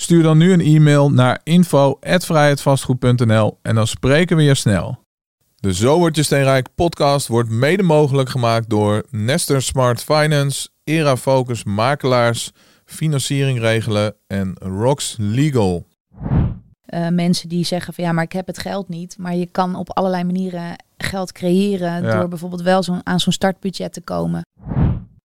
Stuur dan nu een e-mail naar info@vrijheidvastgoed.nl en dan spreken we je snel. De Zo wordt je steenrijk podcast wordt mede mogelijk gemaakt door Nester Smart Finance, Era Focus Makelaars, Financiering Regelen en Rox Legal. Uh, mensen die zeggen van ja, maar ik heb het geld niet. Maar je kan op allerlei manieren geld creëren door bijvoorbeeld wel zo aan zo'n startbudget te komen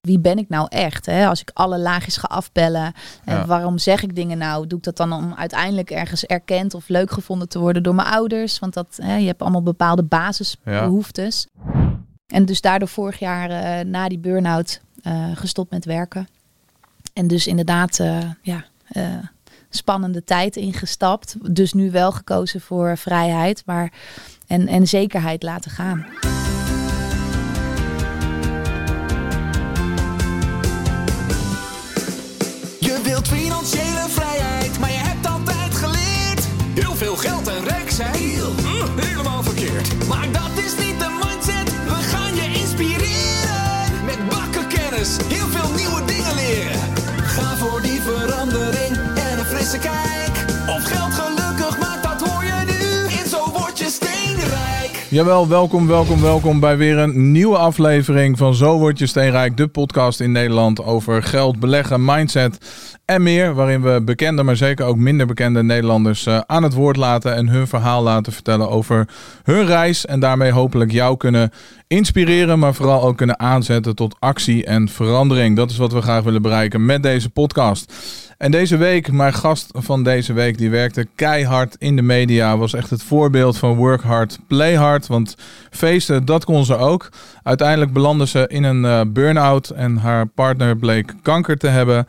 wie ben ik nou echt? Hè? Als ik alle laagjes ga afbellen. En waarom zeg ik dingen nou? Doe ik dat dan om uiteindelijk ergens erkend of leuk gevonden te worden door mijn ouders? Want dat, hè, je hebt allemaal bepaalde basisbehoeftes. En dus daardoor vorig jaar uh, na die burn-out uh, gestopt met werken. En dus inderdaad, uh, ja, spannende tijd ingestapt. Dus nu wel gekozen voor vrijheid maar, en, en zekerheid laten gaan. Heel veel geld en rijk zijn, hm, helemaal verkeerd. Maar dat is niet de mindset, we gaan je inspireren. Met bakken kennis, heel veel nieuwe dingen leren. Ga voor die verandering en een frisse kijk. Of geld gelukkig maakt, dat hoor je nu in Zo Word Je Steenrijk. Jawel, welkom, welkom, welkom bij weer een nieuwe aflevering van Zo Word Je Steenrijk. De podcast in Nederland over geld, beleggen, mindset en meer, waarin we bekende, maar zeker ook minder bekende Nederlanders uh, aan het woord laten en hun verhaal laten vertellen over hun reis. En daarmee hopelijk jou kunnen inspireren, maar vooral ook kunnen aanzetten tot actie en verandering. Dat is wat we graag willen bereiken met deze podcast. En deze week, mijn gast van deze week, die werkte keihard in de media. Was echt het voorbeeld van work hard, play hard. Want feesten, dat kon ze ook. Uiteindelijk belandde ze in een uh, burn-out en haar partner bleek kanker te hebben.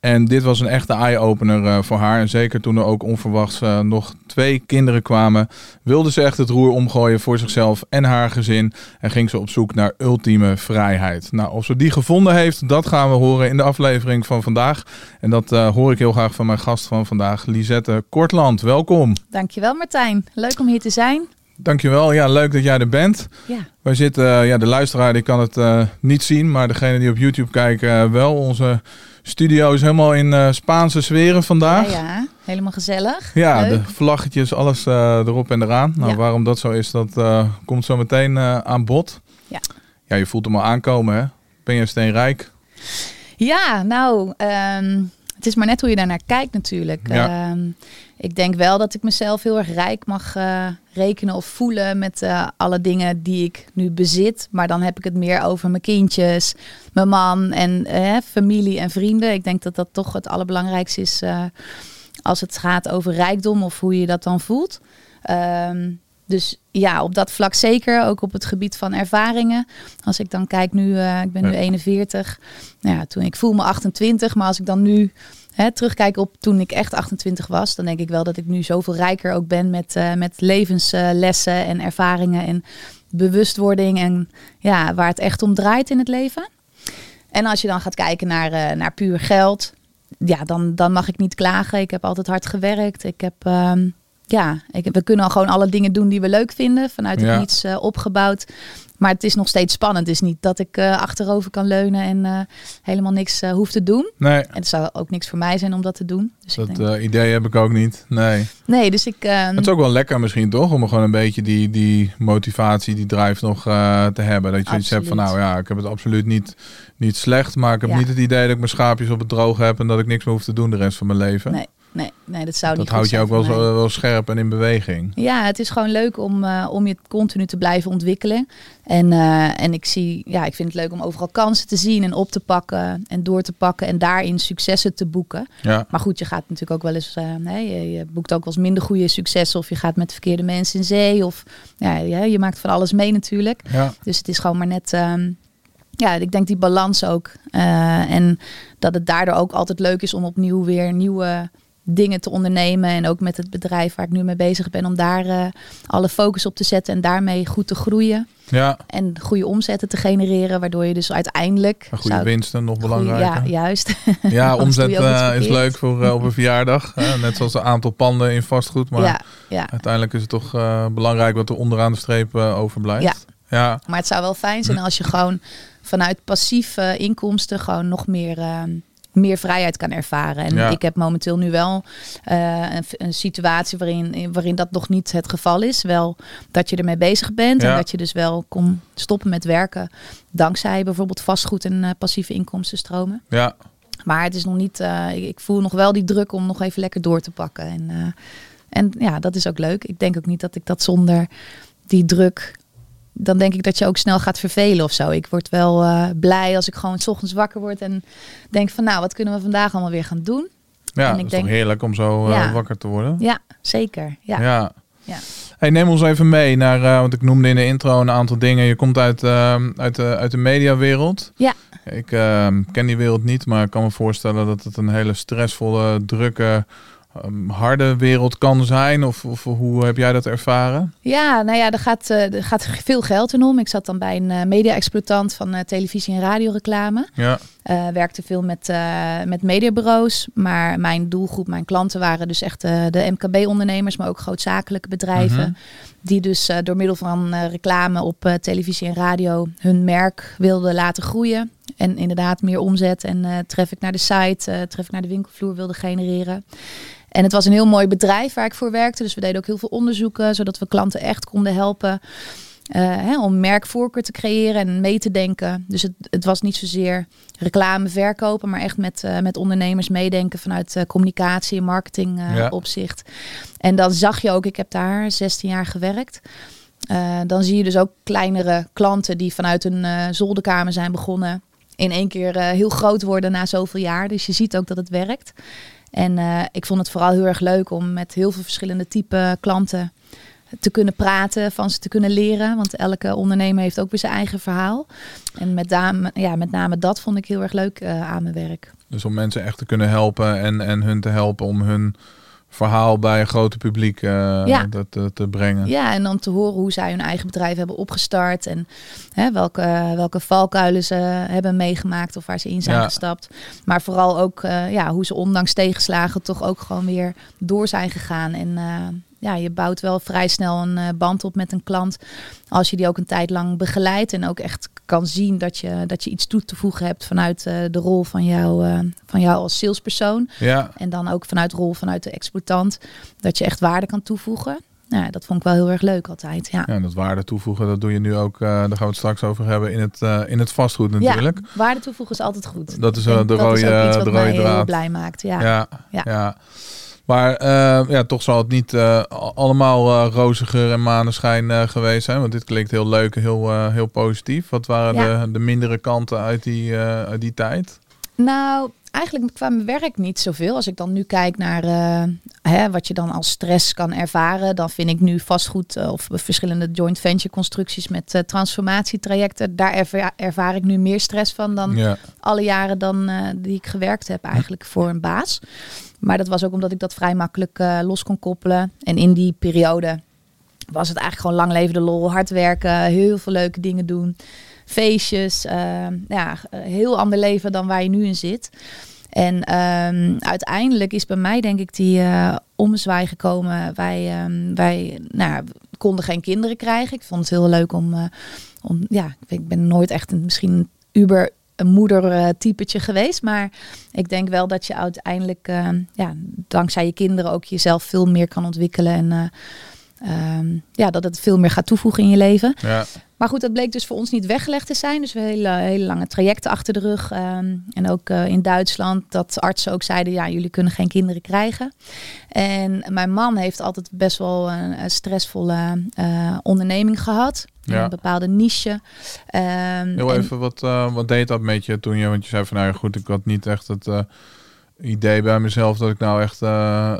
En dit was een echte eye-opener uh, voor haar. En zeker toen er ook onverwachts uh, nog twee kinderen kwamen, wilde ze echt het roer omgooien voor zichzelf en haar gezin. En ging ze op zoek naar ultieme vrijheid. Nou, of ze die gevonden heeft, dat gaan we horen in de aflevering van vandaag. En dat uh, hoor ik heel graag van mijn gast van vandaag, Lisette Kortland. Welkom. Dankjewel Martijn. Leuk om hier te zijn. Dankjewel. Ja, leuk dat jij er bent. Ja. Wij zitten, ja, de luisteraar die kan het niet zien, maar degene die op YouTube kijken wel. Onze studio is helemaal in uh, Spaanse sferen vandaag. Ja, ja, helemaal gezellig. Ja, de vlaggetjes, alles uh, erop en eraan. Nou, waarom dat zo is, dat uh, komt zo meteen aan bod. Ja. Ja, je voelt hem al aankomen, hè? Ben je steenrijk? Ja, nou, um, het is maar net hoe je daarnaar kijkt natuurlijk. Ja. Um, ik denk wel dat ik mezelf heel erg rijk mag uh, rekenen of voelen met uh, alle dingen die ik nu bezit. Maar dan heb ik het meer over mijn kindjes, mijn man en uh, familie en vrienden. Ik denk dat dat toch het allerbelangrijkste is als het gaat over rijkdom of hoe je dat dan voelt. Um, dus ja, op dat vlak zeker. Ook op het gebied van ervaringen. Als ik dan kijk nu, ik ben nu 41. Nou ja, toen ik voel me 28, maar als ik dan nu hè, terugkijk op toen ik echt 28 was, dan denk ik wel dat ik nu zoveel rijker ook ben met, uh, met levenslessen en ervaringen en bewustwording en ja, waar het echt om draait in het leven. En als je dan gaat kijken naar, uh, naar puur geld, ja, dan, dan mag ik niet klagen. Ik heb altijd hard gewerkt. Ik heb, um, ja, ik, we kunnen al gewoon alle dingen doen die we leuk vinden. Vanuit het ja. niets uh, opgebouwd. Maar het is nog steeds spannend. Het is niet dat ik uh, achterover kan leunen en uh, helemaal niks uh, hoef te doen. Nee. En het zou ook niks voor mij zijn om dat te doen. Dus dat denk... idee heb ik ook niet. Nee. Nee, dus ik. Ehm, het is ook wel lekker misschien toch om gewoon een beetje die, die motivatie, die drive nog te hebben. Dat je iets hebt van nou ja, ik heb het absoluut niet, niet slecht, maar ik heb ja. niet het idee dat ik mijn schaapjes op het droog heb en dat ik niks meer hoef te doen de rest van mijn leven. Nee nee, nee, dat zou dat niet houdt je ook wel, zo, wel scherp en in beweging. Ja, het is gewoon leuk om, uh, om je continu te blijven ontwikkelen. En, uh, en ik zie, ja, ik vind het leuk om overal kansen te zien en op te pakken en door te pakken en daarin successen te boeken. Ja. Maar goed, je gaat natuurlijk ook wel eens, uh, nee, je, je, boekt ook wel eens minder goede successen of je gaat met verkeerde mensen in zee of ja, ja je maakt van alles mee natuurlijk. Ja. Dus het is gewoon maar net. Um, ja, ik denk die balans ook. en dat het daardoor ook altijd leuk is om opnieuw weer nieuwe dingen te ondernemen. En ook met het bedrijf waar ik nu mee bezig ben, om daar eh, alle focus op te zetten en daarmee goed te groeien. Ja, En goede omzetten te genereren, waardoor je dus uiteindelijk. een goede zou winsten nog belangrijker. Ja, juist. Ja, omzet eh, is leuk voor eh, op een verjaardag. net zoals een aantal panden in vastgoed. Maar ja, ja. uiteindelijk is het toch belangrijk wat er onderaan de streep overblijft. Ja. ja. Maar het zou wel fijn zijn als je gewoon vanuit passieve inkomsten gewoon nog meer, eh, meer vrijheid kan ervaren. En Ja. ik heb momenteel nu wel eh, een, een situatie waarin, waarin dat nog niet het geval is. Wel dat je ermee bezig bent Ja. en dat je dus wel kon stoppen met werken. Dankzij bijvoorbeeld vastgoed en eh, passieve inkomstenstromen. ja. Maar het is nog niet, eh, ik, ik voel nog wel die druk om nog even lekker door te pakken. En, en ja, dat is ook leuk. Ik denk ook niet dat ik dat zonder die druk. Dan denk ik dat je ook snel gaat vervelen of zo. Ik word wel eh, blij als ik gewoon 's ochtends wakker word en denk van nou, wat kunnen we vandaag allemaal weer gaan doen? Ja, En ik is denk- toch heerlijk om zo eh, wakker te worden. Ja, zeker. Ja. Ja. Ja. Hey, neem ons even mee naar, eh, want ik noemde in de intro een aantal dingen. Je komt uit, eh, uit, de, uit de mediawereld. Ja. Ik eh, ken die wereld niet, maar ik kan me voorstellen dat het een hele stressvolle, drukke, ehm, harde wereld kan zijn. Of, of hoe heb jij dat ervaren? Ja, nou ja, er gaat, eh, er gaat veel geld in om. Ik zat dan bij een eh, media-exploitant van eh, televisie- en radioreclame. Ja, Eh, werkte veel met, met mediabureaus. Maar mijn doelgroep, mijn klanten waren dus echt de MKB-ondernemers, maar ook grootzakelijke bedrijven. Mhm. Die dus door middel van reclame op televisie en radio hun merk wilden laten groeien. En inderdaad meer omzet en traffic naar de site, traffic naar de winkelvloer wilden genereren. En het was een heel mooi bedrijf waar ik voor werkte. Dus we deden ook heel veel onderzoeken, zodat we klanten echt konden helpen. eh, hè, om merkvoorkeur te creëren en mee te denken. Dus het, het was niet zozeer reclame verkopen, maar echt met, eh, met ondernemers meedenken vanuit eh, communicatie en marketing Ja. opzicht. En dan zag je ook, ik heb daar 16 jaar gewerkt. Dan zie je dus ook kleinere klanten die vanuit een zolderkamer zijn begonnen. In één keer heel groot worden na zoveel jaar. Dus je ziet ook dat het werkt. En eh, ik vond het vooral heel erg leuk om met heel veel verschillende type klanten te kunnen praten, van ze te kunnen leren. Want elke ondernemer heeft ook weer zijn eigen verhaal. En met name, ja, met name dat vond ik heel erg leuk eh, aan mijn werk. dus om mensen echt te kunnen helpen en, en hun te helpen om hun verhaal bij een groter publiek eh, Ja. te, te, te brengen. Ja, en om te horen hoe zij hun eigen bedrijf hebben opgestart. En hè, welke, welke valkuilen ze hebben meegemaakt of waar ze in zijn Ja. gestapt. Maar vooral ook eh, ja, hoe ze ondanks tegenslagen toch ook gewoon weer door zijn gegaan. En eh, ja, je bouwt wel vrij snel een eh, band op met een klant. Als je die ook een tijd lang begeleidt. En ook echt kan zien dat je, dat je iets toe te voegen hebt vanuit eh, de rol van jou, eh, van jou als salespersoon. Ja, En dan ook vanuit de rol vanuit de exploitant. Dat je echt waarde kan toevoegen. Nou, ja, dat vond ik wel heel erg leuk altijd. Ja. ja, en dat waarde toevoegen, dat doe je nu ook, eh, daar gaan we het straks over hebben, in het, in het vastgoed natuurlijk. Ja, waarde toevoegen is altijd goed. Dat is denk de dat rode, ook iets wat de mij rode heel draad. blij maakt. Ja. Ja, Ja. ja. Maar eh, ja, toch zal het niet eh, al- allemaal eh roze geur en maneschijn geweest zijn. Want dit klinkt heel leuk en heel, heel positief. Wat waren Ja. de, de mindere kanten uit die, uit die tijd? Nou, eigenlijk qua mijn werk niet zoveel. Als ik dan nu kijk naar hè, wat je dan als stress kan ervaren, dan vind ik nu vastgoed of verschillende joint venture constructies met transformatietrajecten. Daar ervaar, ervaar ik nu meer stress van dan Ja, alle jaren dan die ik gewerkt heb eigenlijk voor een baas. Maar dat was ook omdat ik dat vrij makkelijk eh, los kon koppelen. En in die periode was het eigenlijk gewoon lang leven de lol, hard werken, heel veel leuke dingen doen, feestjes, eh, ja, heel ander leven dan waar je nu in zit. En ehm, uiteindelijk is bij mij denk ik die omzwaai gekomen. Wij, ehm, wij nou, konden geen kinderen krijgen. Ik vond het heel leuk om, om ja, ik ben- nooit echt een, misschien uber een moeder eh, typetje geweest. Maar ik denk wel dat je uiteindelijk, eh, ja, dankzij je kinderen ook jezelf veel meer kan ontwikkelen. En eh, ehm, ja, dat het veel meer gaat toevoegen in je leven. ja, Maar goed, dat bleek dus voor ons niet weggelegd te zijn. Dus we hebben hele, hele lange trajecten achter de rug. ehm, en ook eh, in Duitsland dat artsen ook zeiden, ja, jullie kunnen geen kinderen krijgen. En mijn man heeft altijd best wel een, een stressvolle eh, onderneming gehad. Ja. Een bepaalde niche. Ehm, heel en- even, wat, eh, wat deed dat met je toen je, want je zei van nou ja goed, ik had niet echt het, idee bij mezelf dat ik nou echt uh,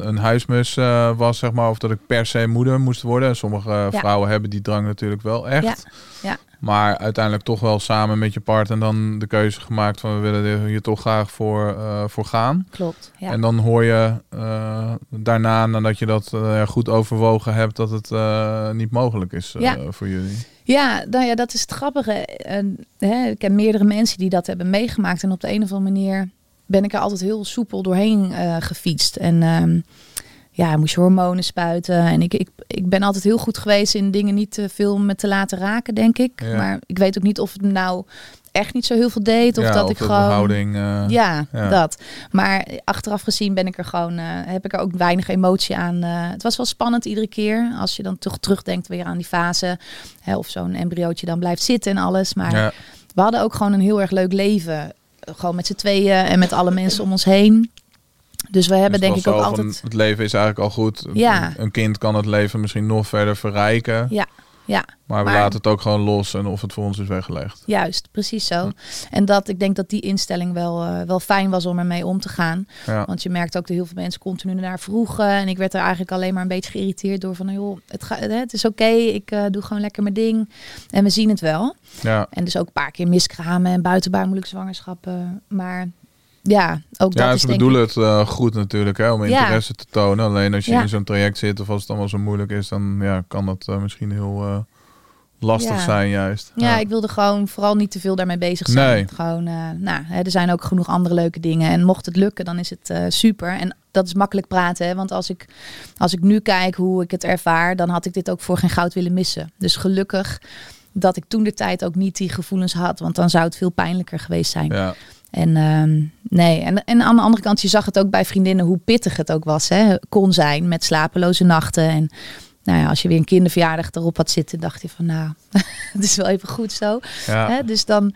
een huismus uh, was, zeg maar. Of dat ik per se moeder moest worden. Sommige vrouwen hebben die drang natuurlijk wel echt. Ja. ja. Maar uiteindelijk toch wel samen met je partner dan de keuze gemaakt van we willen hier toch graag voor, voor gaan. Klopt. Ja. En dan hoor je daarna, nadat je dat goed overwogen hebt, dat het niet mogelijk is voor jullie. Ja, nou ja, dat is het grappige. hè, ik heb meerdere mensen die dat hebben meegemaakt. En op de een of andere manier ben ik er altijd heel soepel doorheen uh, gefietst. En um, ja, moest je hormonen spuiten. En ik, ik, ik ben altijd heel goed geweest in dingen niet te veel me te laten raken, denk ik. Maar ik weet ook niet of het nou echt niet zo heel veel deed. Of ja, dat of ik gewoon. Houding, uh, ja, ja, dat. Maar achteraf gezien ben ik er gewoon, uh, heb ik er ook weinig emotie aan. Uh, het was wel spannend iedere keer. Als je dan toch terugdenkt weer aan die fase. Hè, of zo'n embryootje dan blijft zitten en alles. Maar Ja. we hadden ook gewoon een heel erg leuk leven. Gewoon met z'n tweeën en met alle mensen om ons heen. Dus we hebben Dus denk ik ook altijd. het leven is eigenlijk al goed. Ja. Een kind kan het leven misschien nog verder verrijken. Ja, ja. Maar we Maar- laten het ook gewoon los en of het voor ons is weggelegd. Juist, precies zo. En dat ik denk dat die instelling wel, eh, wel fijn was om ermee om te gaan. Ja. Want je merkt ook dat heel veel mensen continu naar vroegen. En ik werd er eigenlijk alleen maar een beetje geïrriteerd door van, joh, het, ga, hè, het is oké, ik eh, doe gewoon lekker mijn ding. En we zien het wel. Ja. En dus ook een paar keer miskramen en buitenbaarmoedelijke zwangerschappen. Maar ja, ook dat Ja, is ze bedoelen ik... het eh, goed natuurlijk, hè, om Ja. interesse te tonen. Alleen als je Ja. in zo'n traject zit of als het allemaal zo moeilijk is, dan ja, kan dat eh, misschien heel eh, lastig zijn juist. Ja, ik wilde gewoon vooral niet te veel daarmee bezig zijn. Nee. Gewoon, nou, hè, er zijn ook genoeg andere leuke dingen. En mocht het lukken, dan is het super. En dat is makkelijk praten. Hè? Want als ik, als ik nu kijk hoe ik het ervaar, dan had ik dit ook voor geen goud willen missen. Dus gelukkig dat ik toen de tijd ook niet die gevoelens had. Want dan zou het veel pijnlijker geweest zijn. Ja. En ehm, nee, en, en aan de andere kant, je zag het ook bij vriendinnen hoe pittig het ook was. Hè? Kon zijn met slapeloze nachten. En nou ja, als je weer een kinderverjaardag erop had zitten, dacht je van nou, het is wel even goed zo. Ja. Hè? Dus dan,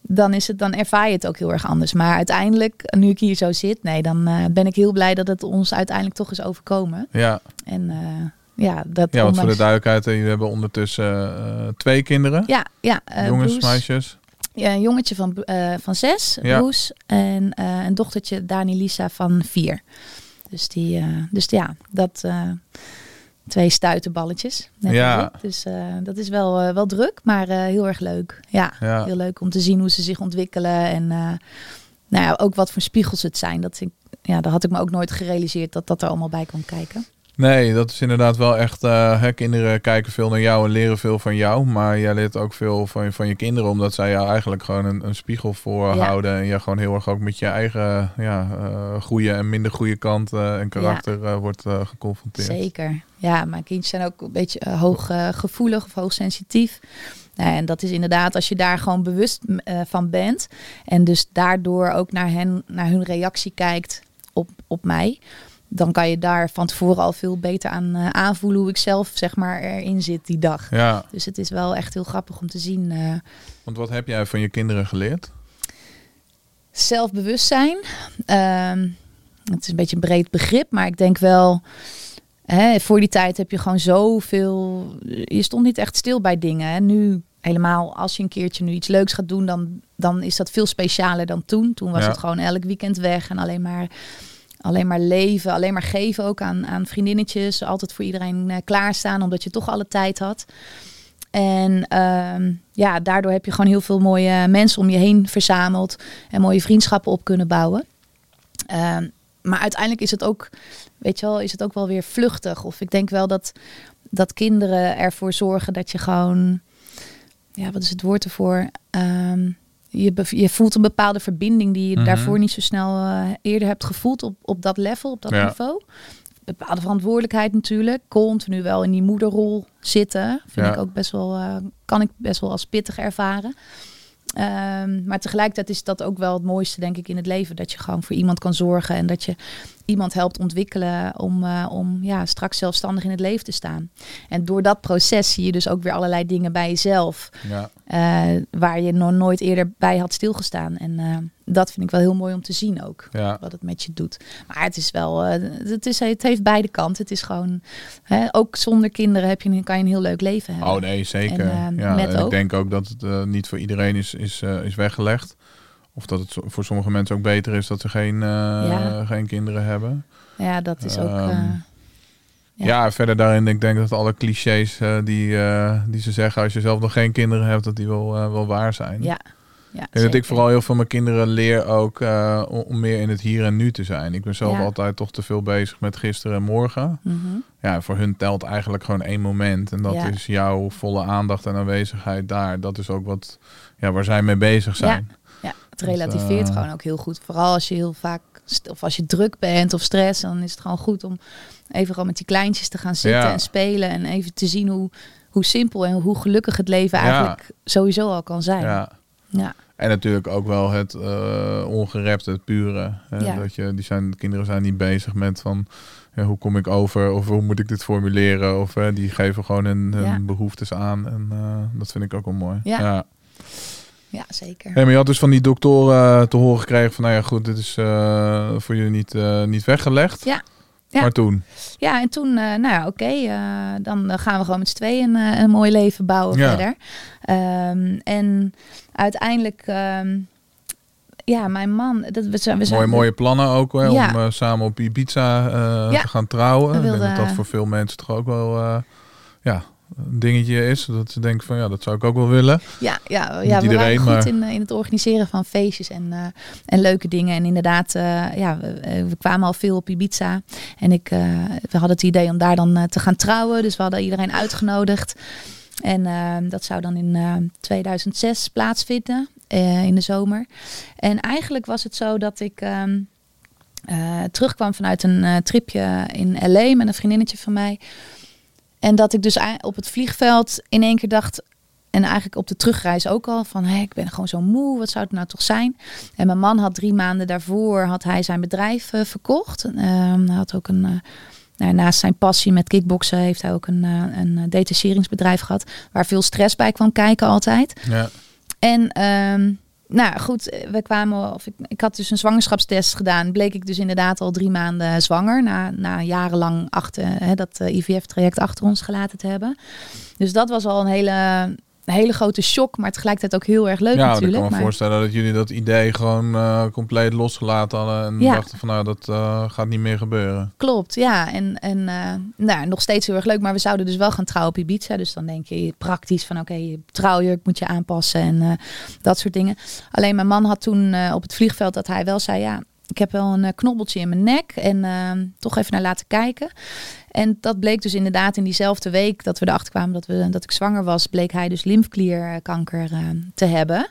dan, is het, dan ervaar je het ook heel erg anders. Maar uiteindelijk, nu ik hier zo zit, nee, dan eh, ben ik heel blij dat het ons uiteindelijk toch is overkomen. Ja. En eh, ja, dat ja, want voor de duidelijkheid, eh, jullie hebben ondertussen twee kinderen. Ja, ja Jongens, Bruce. meisjes. Ja, een jongetje van, eh, van zes, Ja. Roes. En eh, een dochtertje, Dani Lisa, van vier. Dus, die, eh, dus ja, dat twee stuitenballetjes. Net Ja. Dus dat is wel, wel druk, maar heel erg leuk. Ja, Ja. heel leuk om te zien hoe ze zich ontwikkelen. En nou ja, ook wat voor spiegels het zijn. Dat, ik, ja, dat had ik me ook nooit gerealiseerd dat dat er allemaal bij kwam kijken. Nee, dat is inderdaad wel echt. eh, hè, kinderen kijken veel naar jou en leren veel van jou. Maar jij leert ook veel van, je- van je kinderen, omdat zij jou eigenlijk gewoon een, een spiegel voorhouden. En je gewoon heel erg ook met je eigen ja, eh, goede en minder goede kant eh, en karakter wordt geconfronteerd. Zeker. Ja, mijn kindjes zijn ook een beetje eh, hoog eh, gevoelig of hoogsensitief. Nou, en dat is inderdaad als je daar gewoon bewust van bent. En dus daardoor ook naar, hen, naar hun reactie kijkt op, op mij. Dan kan je daar van tevoren al veel beter aan eh, aanvoelen hoe ik zelf zeg maar erin zit die dag. Ja, Dus het is wel echt heel grappig om te zien. eh, want wat heb jij van je kinderen geleerd? zelfbewustzijn. Ehm, het is een beetje een breed begrip, maar ik denk wel. Hè, voor die tijd heb je gewoon zoveel. Je stond niet echt stil bij dingen. Hè. Nu helemaal als je een keertje nu iets leuks gaat doen, dan, dan is dat veel specialer dan toen. Toen was Ja. het gewoon elk weekend weg en alleen maar, alleen maar leven, alleen maar geven ook aan, aan vriendinnetjes. Altijd voor iedereen eh, klaarstaan, omdat je toch alle tijd had. En ehm, ja, daardoor heb je gewoon heel veel mooie mensen om je heen verzameld en mooie vriendschappen op kunnen bouwen. Ehm, maar uiteindelijk is het ook, weet je wel, is het ook wel weer vluchtig. Of ik denk wel dat, dat kinderen ervoor zorgen dat je gewoon, ja, wat is het woord ervoor? Ehm, je, je voelt een bepaalde verbinding die je Mhm. daarvoor niet zo snel eh, eerder hebt gevoeld op, op dat level, op dat Ja. niveau. Bepaalde verantwoordelijkheid natuurlijk. Continu wel in die moederrol zitten. Vind Ja. ik ook best wel, eh, kan ik best wel als pittig ervaren. Ehm, maar tegelijkertijd is dat ook wel het mooiste, denk ik, in het leven. Dat je gewoon voor iemand kan zorgen en dat je iemand helpt ontwikkelen om, eh, om ja, straks zelfstandig in het leven te staan. En door dat proces zie je dus ook weer allerlei dingen bij jezelf. Ja, eh, waar je nog nooit eerder bij had stilgestaan. En eh, dat vind ik wel heel mooi om te zien ook. ja. Wat het met je doet. Maar het is wel, het, is, het heeft beide kanten. Het is gewoon, hè, ook zonder kinderen heb je, kan je een heel leuk leven hebben. Oh nee, zeker. En, ja, met en ik denk ook dat het niet voor iedereen is, is, is weggelegd. Of dat het voor sommige mensen ook beter is dat ze geen, eh, Ja. geen kinderen hebben. Ja, dat is ook... Ehm, eh, Ja. Ja. verder daarin, ik denk dat alle clichés eh, die, die ze zeggen als je zelf nog geen kinderen hebt, dat die wel, wel waar zijn. ja, denk dat ik vooral heel veel van mijn kinderen leer ook om, meer in het hier en nu te zijn. Ik ben zelf Ja. altijd toch te veel bezig met gisteren en morgen. Mhm. Ja, voor hun telt eigenlijk gewoon één moment. En dat Ja. is jouw volle aandacht en aanwezigheid daar. Dat is ook wat, ja, waar zij mee bezig zijn. Ja, het relativeert eh, gewoon ook heel goed. Vooral als je heel vaak, of als je druk bent of stress, dan is het gewoon goed om even gewoon met die kleintjes te gaan zitten Ja. en spelen. En even te zien hoe, hoe simpel en hoe gelukkig het leven Ja. eigenlijk sowieso al kan zijn. Ja. Ja. En natuurlijk ook wel het eh ongerepte, het pure. hè. Ja. Dat je, die zijn, de kinderen zijn niet bezig met van ja, hoe kom ik over of hoe moet ik dit formuleren. Of die geven gewoon hun, behoeftes aan. En eh, dat vind ik ook wel mooi. Ja. Ja. zeker. Hey, maar je had dus van die doktoren te horen gekregen van nou ja goed, dit is eh, voor jullie niet, eh, niet weggelegd. Ja. Ja. Maar toen? Ja, en toen, eh, nou ja, oké, eh, dan eh, gaan we gewoon met z'n tweeën een, eh, een mooi leven bouwen Ja. verder. Ehm, en uiteindelijk, ehm, ja, mijn man, dat, we zijn, we zijn Mooie, mooie plannen ook hè, Ja. om eh, samen op Ibiza eh, te gaan trouwen. We Ik denk dat dat voor veel mensen toch ook wel eh, ja, een dingetje is. Dat ze denken van ja, dat zou ik ook wel willen. Ja, ja, Niet ja we goed maar- in, eh, in het organiseren van feestjes en, eh, en leuke dingen. En inderdaad, eh, ja, we, we kwamen al veel op Ibiza. En ik, we hadden het idee om daar dan te gaan trouwen. Dus we hadden iedereen uitgenodigd. En dat zou dan in eh, 2006 plaatsvinden, in de zomer. En eigenlijk was het zo dat ik ehm, eh, terugkwam vanuit een tripje in L.A. met een vriendinnetje van mij. En dat ik dus op het vliegveld in één keer dacht... En eigenlijk op de terugreis ook al van, hé, ik ben gewoon zo moe, wat zou het nou toch zijn? En mijn man had drie maanden daarvoor had hij zijn bedrijf eh, verkocht. Ehm, hij had ook een, eh, nou, naast zijn passie met kickboksen heeft hij ook een, eh, een detacheringsbedrijf gehad, waar veel stress bij kwam kijken altijd. Ja. En ehm, nou goed, eh, we kwamen, of ik, ik had dus een zwangerschapstest gedaan. Bleek ik dus inderdaad al drie maanden zwanger. Na, na jarenlang achter, hè, dat IVF-traject achter ons gelaten te hebben. Dus dat was al een hele, een hele grote shock, maar tegelijkertijd ook heel erg leuk ja, ik natuurlijk. kan me maar- voorstellen dat jullie dat idee gewoon eh, compleet losgelaten hadden. En Ja. dachten van nou, dat eh, gaat niet meer gebeuren. Klopt, ja. En, en eh, nou, nog steeds heel erg leuk. Maar we zouden dus wel gaan trouwen op Ibiza. Dus dan denk je praktisch van oké, je trouwjurk moet je aanpassen en dat soort dingen. Alleen mijn man had toen op het vliegveld dat hij wel zei ja, ik heb wel een knobbeltje in mijn nek en toch even naar laten kijken. En dat bleek dus inderdaad in diezelfde week dat we erachter kwamen dat, we, dat ik zwanger was, bleek hij dus lymfklierkanker eh, te hebben.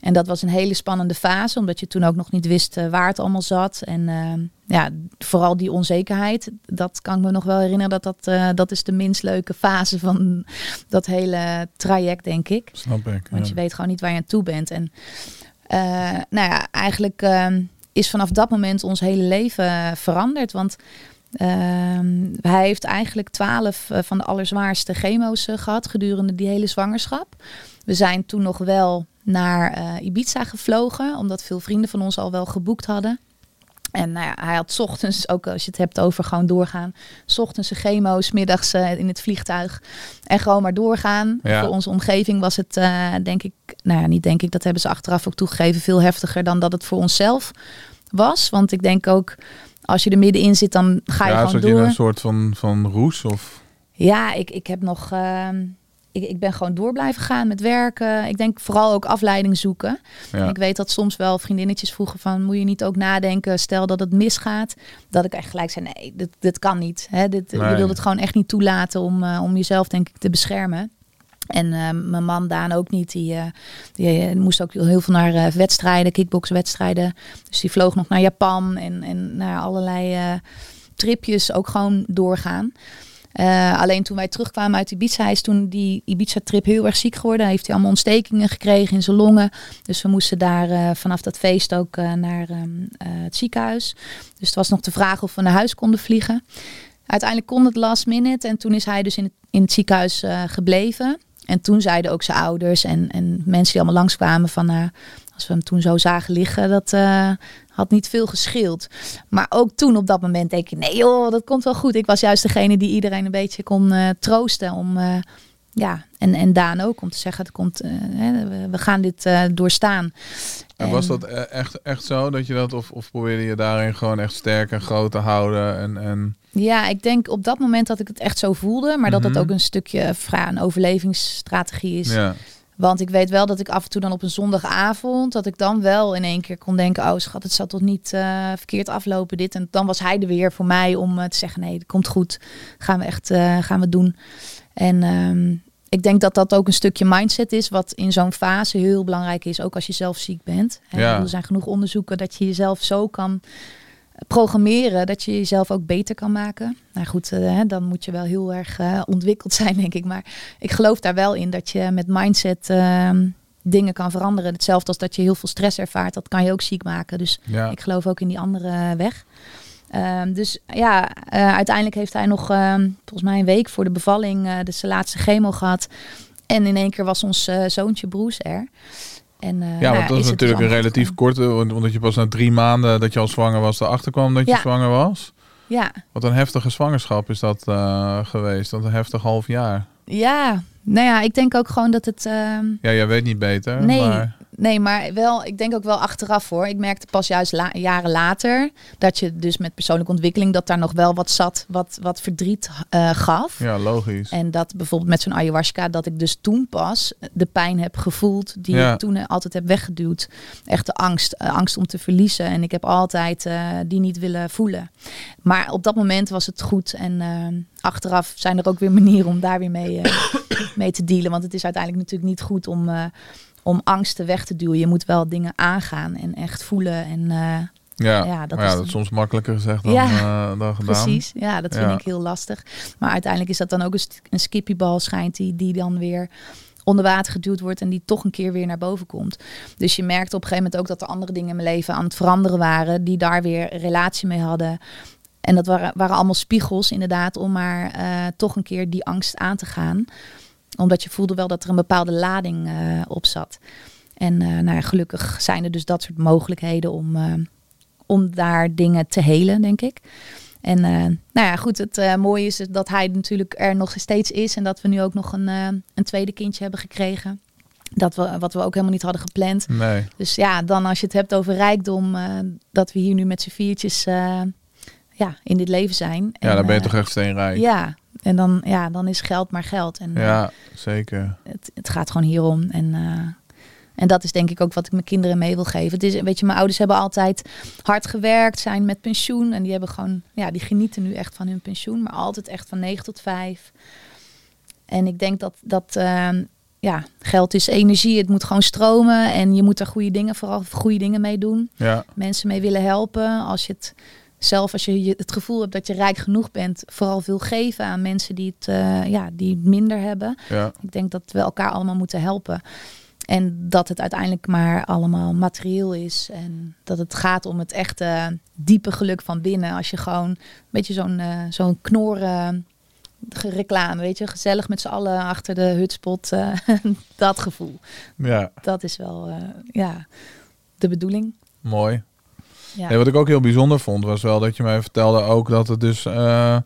En dat was een hele spannende fase, omdat je toen ook nog niet wist eh, waar het allemaal zat. En eh, ja, vooral die onzekerheid, dat kan ik me nog wel herinneren. Dat, dat, dat is de minst leuke fase van dat hele traject, denk ik. Snap ik. Want ja. je weet gewoon niet waar je aan toe bent. En nou ja, eigenlijk ehm, is vanaf dat moment ons hele leven veranderd. Want ehm, hij heeft eigenlijk twaalf eh, van de allerzwaarste chemo's eh, gehad gedurende die hele zwangerschap. We zijn toen nog wel naar eh, Ibiza gevlogen, omdat veel vrienden van ons al wel geboekt hadden. En nou ja, hij had 's ochtends, ook als je het hebt over gewoon doorgaan, 's ochtends een chemo, 's middags in het vliegtuig en gewoon maar doorgaan. Ja. Voor onze omgeving was het, denk ik, nou ja, niet denk ik, dat hebben ze achteraf ook toegegeven, veel heftiger dan dat het voor onszelf was. Want ik denk ook, als je er middenin zit, dan ga je ja, gewoon je door. in een soort van, van roes? Of... Ja, ik, ik heb nog. ehm, ik, ik ben gewoon door blijven gaan met werken. Ik denk vooral ook afleiding zoeken. Ja. Ik weet dat soms wel vriendinnetjes vroegen van... moet je niet ook nadenken, stel dat het misgaat... dat ik echt gelijk zei, nee, dit, dit kan niet. Hè? Dit, Je wilt het gewoon echt niet toelaten om, eh, om jezelf denk ik te beschermen. En eh, mijn man Daan ook niet. Die, eh, die eh, moest ook heel veel naar wedstrijden, kickboxwedstrijden. Dus die vloog nog naar Japan en, en naar allerlei tripjes ook gewoon doorgaan. Alleen toen wij terugkwamen uit Ibiza, hij is toen die Ibiza-trip heel erg ziek geworden. Hij heeft hij allemaal ontstekingen gekregen in zijn longen. Dus we moesten daar vanaf dat feest ook naar ehm, eh, het ziekenhuis. Dus het was nog de vraag of we naar huis konden vliegen. Uiteindelijk kon het last minute en toen is hij dus in het, in het ziekenhuis gebleven. En toen zeiden ook zijn ouders en, en mensen die allemaal langskwamen van... nou, als we hem toen zo zagen liggen, dat eh, had niet veel gescheeld. Maar ook toen op dat moment denk je, nee joh, dat komt wel goed. Ik was juist degene die iedereen een beetje kon eh, troosten om... eh, ja, en, en Daan ook om te zeggen, het komt, we, gaan dit doorstaan. En was dat echt, echt zo dat je dat, of, of probeerde je daarin gewoon echt sterk en groot te houden? En, en... Ja, ik denk op dat moment dat ik het echt zo voelde, maar dat het Mhm. ook een stukje een overlevingsstrategie is. Ja, Want ik weet wel dat ik af en toe dan op een zondagavond, dat ik dan wel in één keer kon denken, oh schat, het zal toch niet eh, verkeerd aflopen dit. En dan was hij er weer voor mij om eh, te zeggen, nee, het komt goed, gaan we echt eh, gaan we doen. En ehm, ik denk dat dat ook een stukje mindset is, wat in zo'n fase heel belangrijk is, ook als je zelf ziek bent. Ja. bedoel, Er zijn genoeg onderzoeken dat je jezelf zo kan programmeren dat je jezelf ook beter kan maken. Nou goed, eh, dan moet je wel heel erg eh, ontwikkeld zijn, denk ik. Maar ik geloof daar wel in dat je met mindset ehm, dingen kan veranderen. Hetzelfde als dat je heel veel stress ervaart, dat kan je ook ziek maken. Dus ja. ik geloof ook in die andere weg. Ehm, dus ja, eh, uiteindelijk heeft hij nog ehm, volgens mij een week voor de bevalling dus de laatste chemo gehad. En in één keer was ons zoontje Broes er. En, eh, Ja, nou want dat is het dus natuurlijk een relatief korte, want- omdat je pas na drie maanden dat je al zwanger was, erachter kwam dat je Ja. zwanger was. Ja, Wat een heftige zwangerschap is dat eh, geweest, dat een heftig half jaar. ja, nou ja, ik denk ook gewoon dat het... ehm, Ja, jij weet niet beter, Nee, maar nee, maar wel, ik denk ook wel achteraf hoor. Ik merkte pas juist la- jaren later dat je dus met persoonlijke ontwikkeling dat daar nog wel wat zat, wat, wat verdriet eh, gaf. ja, logisch. En dat bijvoorbeeld met zo'n ayahuasca, dat ik dus toen pas de pijn heb gevoeld die Ja. ik toen altijd heb weggeduwd. Echt de angst, eh, angst om te verliezen. En ik heb altijd eh, die niet willen voelen. Maar op dat moment was het goed. En achteraf zijn er ook weer manieren om daar weer mee, mee te dealen. Want het is uiteindelijk natuurlijk niet goed om, om angsten weg te duwen. Je moet wel dingen aangaan en echt voelen. En eh, ja, ja, dat ja, is dat dan- soms makkelijker gezegd dan, Ja, eh, dan gedaan. Precies, ja, dat vind Ja. ik heel lastig. Maar uiteindelijk is dat dan ook een, een skippiebal schijnt die, die dan weer onder water geduwd wordt en die toch een keer weer naar boven komt. Dus je merkte op een gegeven moment ook dat er andere dingen in mijn leven aan het veranderen waren, die daar weer relatie mee hadden. En dat waren, waren allemaal spiegels inderdaad om maar eh, toch een keer die angst aan te gaan. Omdat je voelde wel dat er een bepaalde lading eh, op zat. En eh, nou ja, gelukkig zijn er dus dat soort mogelijkheden om, eh, om daar dingen te helen, denk ik. En nou ja, goed, het mooie is dat hij natuurlijk er nog steeds is. En dat we nu ook nog een, een tweede kindje hebben gekregen. Dat we, wat we ook helemaal niet hadden gepland. Nee, Dus ja, dan als je het hebt over rijkdom, dat we hier nu met z'n viertjes ja, in dit leven zijn. ja, En, dan ben je toch echt steenrijk. Ja, en dan, ja, dan is geld maar geld. En eh, Ja, zeker. het, het gaat gewoon hierom. En, eh, en dat is denk ik ook wat ik mijn kinderen mee wil geven. Het is, weet je, mijn ouders hebben altijd hard gewerkt, zijn met pensioen. En die hebben gewoon, ja, die genieten nu echt van hun pensioen. Maar altijd echt van 9 tot 5. En ik denk dat, dat ehm, ja, geld is energie. Het moet gewoon stromen. En je moet er goede dingen, vooral goede dingen mee doen. Ja, Mensen mee willen helpen. Als je het zelf, als je het gevoel hebt dat je rijk genoeg bent, vooral veel geven aan mensen die het, eh, ja, die minder hebben. ja, Ik denk dat we elkaar allemaal moeten helpen. En dat het uiteindelijk maar allemaal materieel is. En dat het gaat om het echte diepe geluk van binnen. Als je gewoon een beetje zo'n eh, zo'n knoren reclame, weet je, gezellig met z'n allen achter de hutspot. eh, dat gevoel. ja, Dat is wel ja, de bedoeling. mooi. Ja. Nee, wat ik ook heel bijzonder vond, was wel dat je mij vertelde ook dat het dus, eh, nou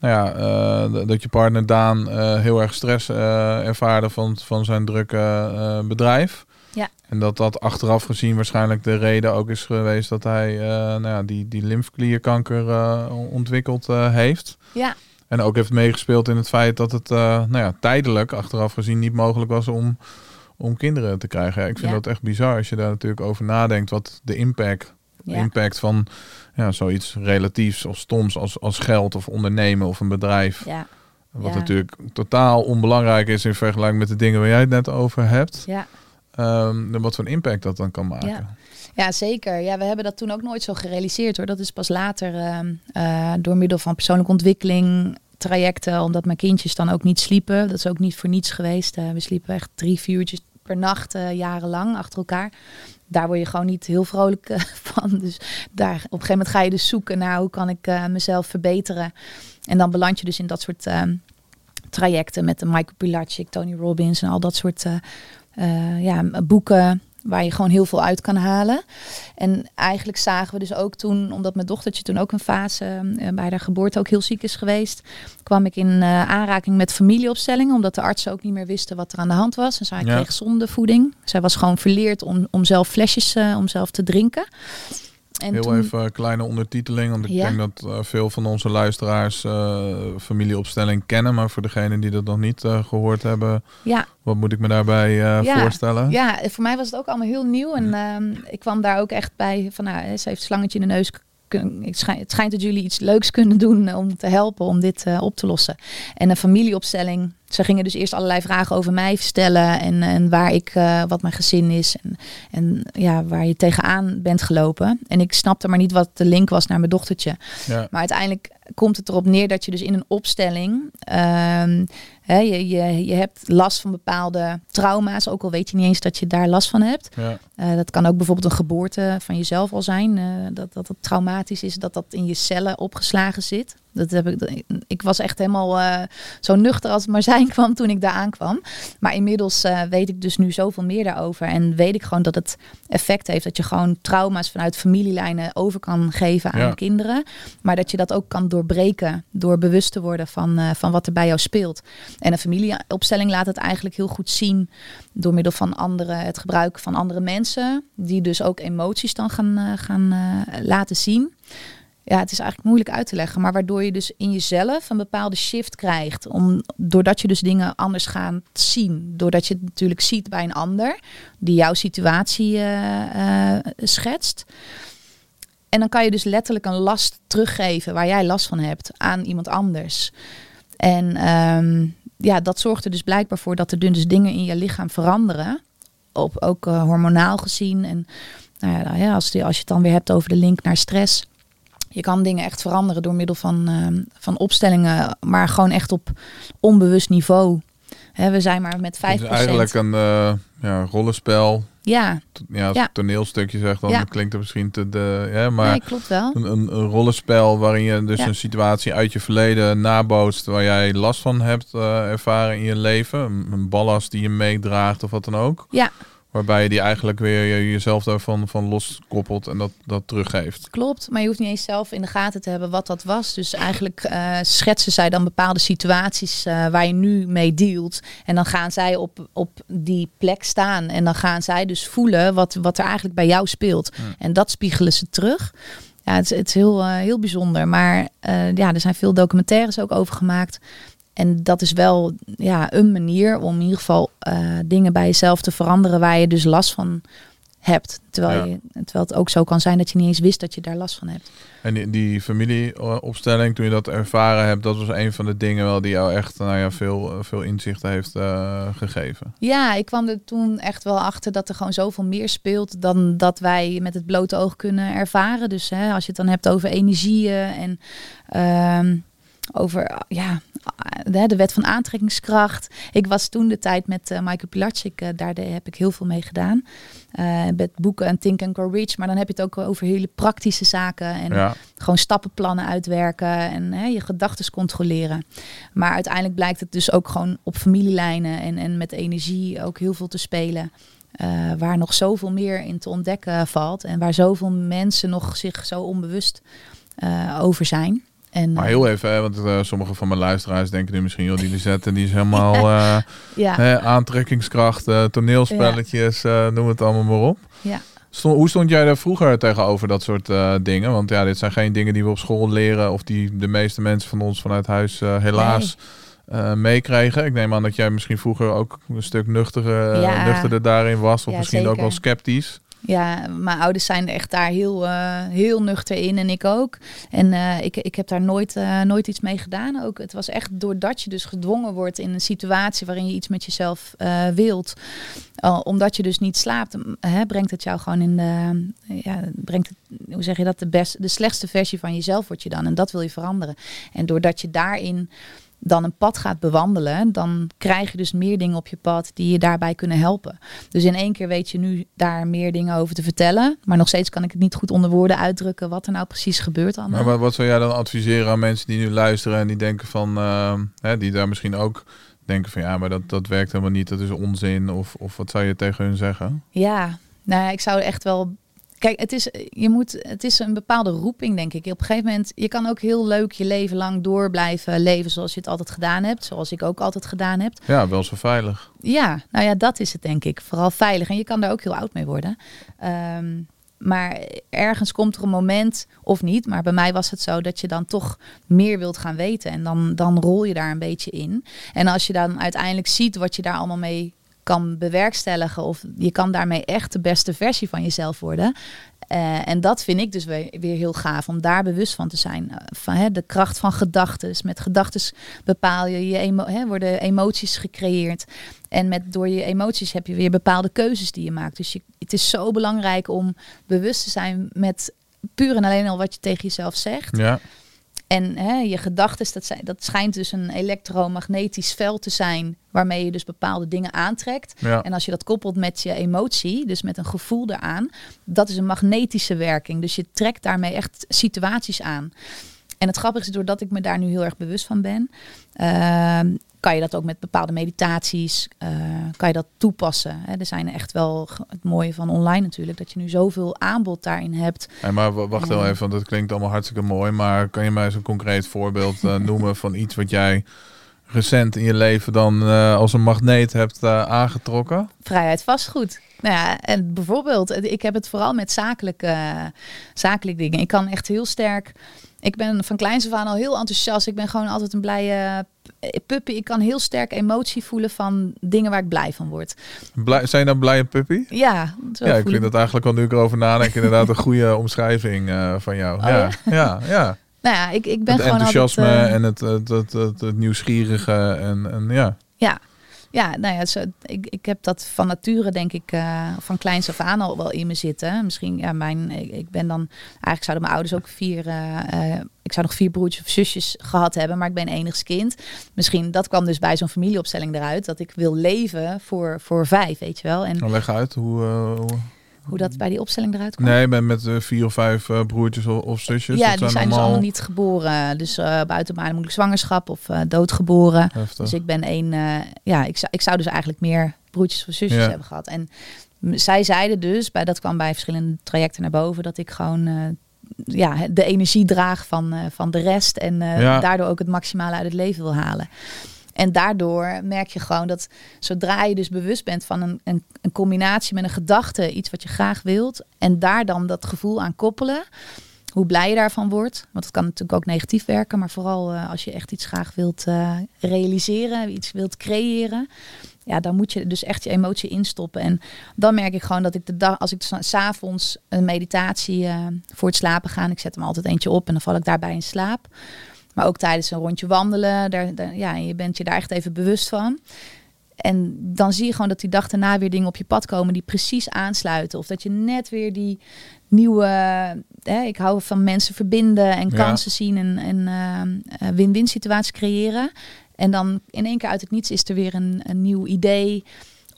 ja, eh, dat je partner Daan eh, heel erg stress ervaarde van, van zijn drukke bedrijf. Ja. En dat dat achteraf gezien waarschijnlijk de reden ook is geweest dat hij nou ja, die, die lymfeklierkanker eh, ontwikkeld heeft. ja, En ook heeft meegespeeld in het feit dat het nou ja, tijdelijk, achteraf gezien, niet mogelijk was om, om kinderen te krijgen. Ja, ik vind Ja. dat echt bizar als je daar natuurlijk over nadenkt. Wat de impact, ja. impact van ja, zoiets relatiefs of stoms als, als geld of ondernemen of een bedrijf. ja, Wat Ja. natuurlijk totaal onbelangrijk is in vergelijking met de dingen waar jij het net over hebt. ja. En wat voor een impact dat dan kan maken. Ja. Ja, zeker. Ja, we hebben dat toen ook nooit zo gerealiseerd hoor. Dat is pas later ehm, eh, door middel van persoonlijke ontwikkeling trajecten, omdat mijn kindjes dan ook niet sliepen. Dat is ook niet voor niets geweest. Eh, we sliepen echt drie, vier uurtjes per nacht, eh, jarenlang achter elkaar. Daar word je gewoon niet heel vrolijk eh, van. Dus daar, op een gegeven moment ga je dus zoeken naar hoe kan ik eh, mezelf verbeteren. En dan beland je dus in dat soort ehm, trajecten met de Michael Pilarczyk, Tony Robbins en al dat soort eh, ja, boeken. Waar je gewoon heel veel uit kan halen. En eigenlijk zagen we dus ook toen, omdat mijn dochtertje toen ook een fase eh, bij haar geboorte ook heel ziek is geweest, kwam ik in eh, aanraking met familieopstellingen, omdat de artsen ook niet meer wisten wat er aan de hand was. En zij Ja. kreeg zondevoeding. Zij was gewoon verleerd om, om zelf flesjes, eh, om zelf te drinken. En Heel toen- even een kleine ondertiteling, want ik Ja. denk dat eh, veel van onze luisteraars eh, familieopstelling kennen. Maar voor degenen die dat nog niet eh, gehoord hebben, Ja, wat moet ik me daarbij Ja. voorstellen? Ja, voor mij was het ook allemaal heel nieuw. En ehm, ik kwam daar ook echt bij van, nou, ze heeft slangetje in de neus. Het schijnt, dat jullie iets leuks kunnen doen om te helpen om dit op te lossen. En een familieopstelling. Ze gingen dus eerst allerlei vragen over mij stellen en, en waar ik, eh, wat mijn gezin is en, en ja, waar je tegenaan bent gelopen. En ik snapte maar niet wat de link was naar mijn dochtertje. Ja. Maar uiteindelijk komt het erop neer dat je dus in een opstelling. ehm, hè, je, je, je hebt last van bepaalde trauma's, ook al weet je niet eens dat je daar last van hebt. Ja. Eh, dat kan ook bijvoorbeeld een geboorte van jezelf al zijn. eh, dat, dat het traumatisch is, dat dat in je cellen opgeslagen zit. Dat heb ik, ik was echt helemaal eh, zo nuchter als het maar zijn kwam toen ik daar aankwam. Maar inmiddels eh, weet ik dus nu zoveel meer daarover. En weet ik gewoon dat het effect heeft dat je gewoon trauma's vanuit familielijnen over kan geven aan Ja. kinderen. Maar dat je dat ook kan doorbreken door bewust te worden van, eh, van wat er bij jou speelt. En een familieopstelling laat het eigenlijk heel goed zien door middel van andere, het gebruik van andere mensen, die dus ook emoties dan gaan, gaan laten zien. Ja, het is eigenlijk moeilijk uit te leggen, maar waardoor je dus in jezelf een bepaalde shift krijgt. Om, doordat je dus dingen anders gaat zien. Doordat je het natuurlijk ziet bij een ander die jouw situatie eh, eh, schetst. En dan kan je dus letterlijk een last teruggeven waar jij last van hebt aan iemand anders. En ehm, ja, dat zorgt er dus blijkbaar voor dat er dus dingen in je lichaam veranderen. Op, ook eh, hormonaal gezien. En nou ja, als, die, als je het dan weer hebt over de link naar stress. Je kan dingen echt veranderen door middel van, ehm, van opstellingen, maar gewoon echt op onbewust niveau. Hè, we zijn maar met 5%. Het is eigenlijk een eh, ja, rollenspel. Ja, Ja, als Ja. toneelstukje zeg, dan Ja. klinkt het misschien te... De, ja, maar nee, klopt wel. een, een, een rollenspel waarin je dus Ja. een situatie uit je verleden nabootst... waar jij last van hebt eh, ervaren in je leven. Een, een ballast die je meedraagt of wat dan ook. Ja, Waarbij je die eigenlijk weer je- jezelf daarvan van loskoppelt en dat, dat teruggeeft. Klopt, maar je hoeft niet eens zelf in de gaten te hebben wat dat was. Dus eigenlijk eh, schetsen zij dan bepaalde situaties eh, waar je nu mee dealt. En dan gaan zij op, op die plek staan. En dan gaan zij dus voelen wat, wat er eigenlijk bij jou speelt. En dat spiegelen ze terug. Ja, het is, het is heel, eh, heel bijzonder. Maar ja, er zijn veel documentaires ook over gemaakt. En dat is wel ja, een manier om in ieder geval eh, dingen bij jezelf te veranderen waar je dus last van hebt. Terwijl, Ja. je, terwijl het ook zo kan zijn dat je niet eens wist dat je daar last van hebt. En die, die familieopstelling, toen je dat ervaren hebt, dat was een van de dingen wel die jou echt nou ja, veel, veel inzicht heeft eh, gegeven. Ja, ik kwam er toen echt wel achter dat er gewoon zoveel meer speelt dan dat wij met het blote oog kunnen ervaren. Dus hè, als je het dan hebt over energieën en ehm, over ja, de, de wet van aantrekkingskracht. Ik was toen de tijd met eh Michael Pilatschik, eh, daar heb ik heel veel mee gedaan. Eh, met boeken en Think and Grow Rich. Maar dan heb je het ook over hele praktische zaken. En Ja, gewoon stappenplannen uitwerken en hè, je gedachten controleren. Maar uiteindelijk blijkt het dus ook gewoon op familielijnen en, en met energie ook heel veel te spelen. eh, waar nog zoveel meer in te ontdekken valt. En waar zoveel mensen nog zich zo onbewust eh, over zijn. En, maar eh, heel even, hè, want eh, sommige van mijn luisteraars denken nu misschien, joh, die Lisette, die is helemaal eh, ja, hè, aantrekkingskracht, toneelspelletjes, eh, noem het allemaal maar op. ja. Stond, hoe stond jij daar vroeger tegenover dat soort dingen? Want ja, dit zijn geen dingen die we op school leren of die de meeste mensen van ons vanuit huis helaas eh, meekregen. Ik neem aan dat jij misschien vroeger ook een stuk nuchtere, Ja. nuchterder daarin was of Ja, misschien ook wel sceptisch. Ja, mijn ouders zijn echt daar heel, eh, heel nuchter in en ik ook. En eh, ik, ik heb daar nooit, eh, nooit iets mee gedaan ook. Het was echt doordat je dus gedwongen wordt in een situatie waarin je iets met jezelf wilt. Omdat je dus niet slaapt, hè, brengt het jou gewoon in de, ja, brengt het, hoe zeg je dat, de, best, de slechtste versie van jezelf word je dan. En dat wil je veranderen. En doordat je daarin dan een pad gaat bewandelen, dan krijg je dus meer dingen op je pad die je daarbij kunnen helpen. Dus in één keer weet je nu daar meer dingen over te vertellen. Maar nog steeds kan ik het niet goed onder woorden uitdrukken wat er nou precies gebeurt allemaal. Maar wat, zou jij dan adviseren aan mensen die nu luisteren en die denken van, eh, hè, die daar misschien ook denken van ja, maar dat, dat werkt helemaal niet, dat is onzin. Of, of wat zou je tegen hun zeggen? Ja, Nou, ja, ik zou echt wel. Kijk, het is, je moet, het is een bepaalde roeping, denk ik. Op een gegeven moment, je kan ook heel leuk je leven lang door blijven leven zoals je het altijd gedaan hebt. Zoals ik ook altijd gedaan heb. Ja, wel zo veilig. Ja, nou ja, dat is het denk ik. Vooral veilig. En je kan daar ook heel oud mee worden. Ehm, maar ergens komt er een moment, of niet, maar bij mij was het zo dat je dan toch meer wilt gaan weten. En dan, dan rol je daar een beetje in. En als je dan uiteindelijk ziet wat je daar allemaal mee kan bewerkstelligen, of je kan daarmee echt de beste versie van jezelf worden. Uh, en dat vind ik dus weer, weer, heel gaaf om daar bewust van te zijn. Uh, van hè, de kracht van gedachten. Met gedachten bepaal je, je emo hè, worden emoties gecreëerd. En met, door je emoties heb je weer bepaalde keuzes die je maakt. Dus je, het is zo belangrijk om bewust te zijn met puur en alleen al wat je tegen jezelf zegt. Ja. En hè, je gedachten, dat, dat schijnt dus een elektromagnetisch veld te zijn waarmee je dus bepaalde dingen aantrekt. Ja. En als je dat koppelt met je emotie, dus met een gevoel eraan, dat is een magnetische werking. Dus je trekt daarmee echt situaties aan. En het grappige is, doordat ik me daar nu heel erg bewust van ben, uh, kan je dat ook met bepaalde meditaties, uh, kan je dat toepassen. Hè. Er zijn echt wel het mooie van online natuurlijk, dat je nu zoveel aanbod daarin hebt. Hey, maar wacht wel even, want dat klinkt allemaal hartstikke mooi. Maar kan je mij eens een concreet voorbeeld uh, noemen van iets wat jij recent in je leven dan uh, als een magneet hebt aangetrokken? Vrijheid vastgoed. Nou ja, en bijvoorbeeld, ik heb het vooral met zakelijke, zakelijke dingen. Ik kan echt heel sterk ik ben van kleins af aan al heel enthousiast. Ik ben gewoon altijd een blije puppy. Ik kan heel sterk emotie voelen van dingen waar ik blij van word. Blij, zijn dan blije puppy? Ja. ja, ik vind dat eigenlijk al nu ik erover nadenk inderdaad een goede omschrijving uh, van jou. Oh, ja. ja, ja, ja. Nou ja, ik, ik ben het gewoon enthousiasme altijd, uh, en het, het, het, het, het nieuwsgierige en, en ja. Ja, ja, nou ja, zo, ik, ik heb dat van nature denk ik uh, van kleins af aan al wel in me zitten. Misschien, ja, mijn, ik, ben dan, eigenlijk zouden mijn ouders ook vier, uh, uh, ik zou nog vier broertjes of zusjes gehad hebben, maar ik ben enigst kind. Misschien, dat kwam dus bij zo'n familieopstelling eruit, dat ik wil leven voor, voor vijf, weet je wel. En, nou, leg uit, hoe... hoe... Hoe dat bij die opstelling eruit kwam? Nee, met, met uh, vier of vijf uh, broertjes of, of, zusjes. Ja, dat die zijn, allemaal... dus allemaal niet geboren. Dus uh, buiten mijn moeilijk zwangerschap of doodgeboren. Heftig. Dus ik ben één... ja, ik zou, ik zou dus eigenlijk meer broertjes of zusjes Ja. hebben gehad. En zij zeiden dus, bij, dat kwam bij verschillende trajecten naar boven, dat ik gewoon ja, de energie draag van, van de rest. En Ja. daardoor ook het maximale uit het leven wil halen. En daardoor merk je gewoon dat zodra je dus bewust bent van een, een, een combinatie met een gedachte, iets wat je graag wilt, en daar dan dat gevoel aan koppelen, hoe blij je daarvan wordt. Want het kan natuurlijk ook negatief werken, maar vooral uh, als je echt iets graag wilt uh, realiseren, iets wilt creëren. Ja, dan moet je dus echt je emotie instoppen. En dan merk ik gewoon dat ik de dag, als ik s'avonds een meditatie uh, voor het slapen ga, ik zet hem altijd eentje op en dan val ik daarbij in slaap. Maar ook tijdens een rondje wandelen. Daar, daar, ja, je bent je daar echt even bewust van. En dan zie je gewoon dat die dag daarna weer dingen op je pad komen die precies aansluiten. Of dat je net weer die nieuwe. Hè, ik hou van mensen verbinden en Ja. kansen zien en, en uh, win-win situaties creëren. En dan in één keer uit het niets is er weer een, een nieuw idee.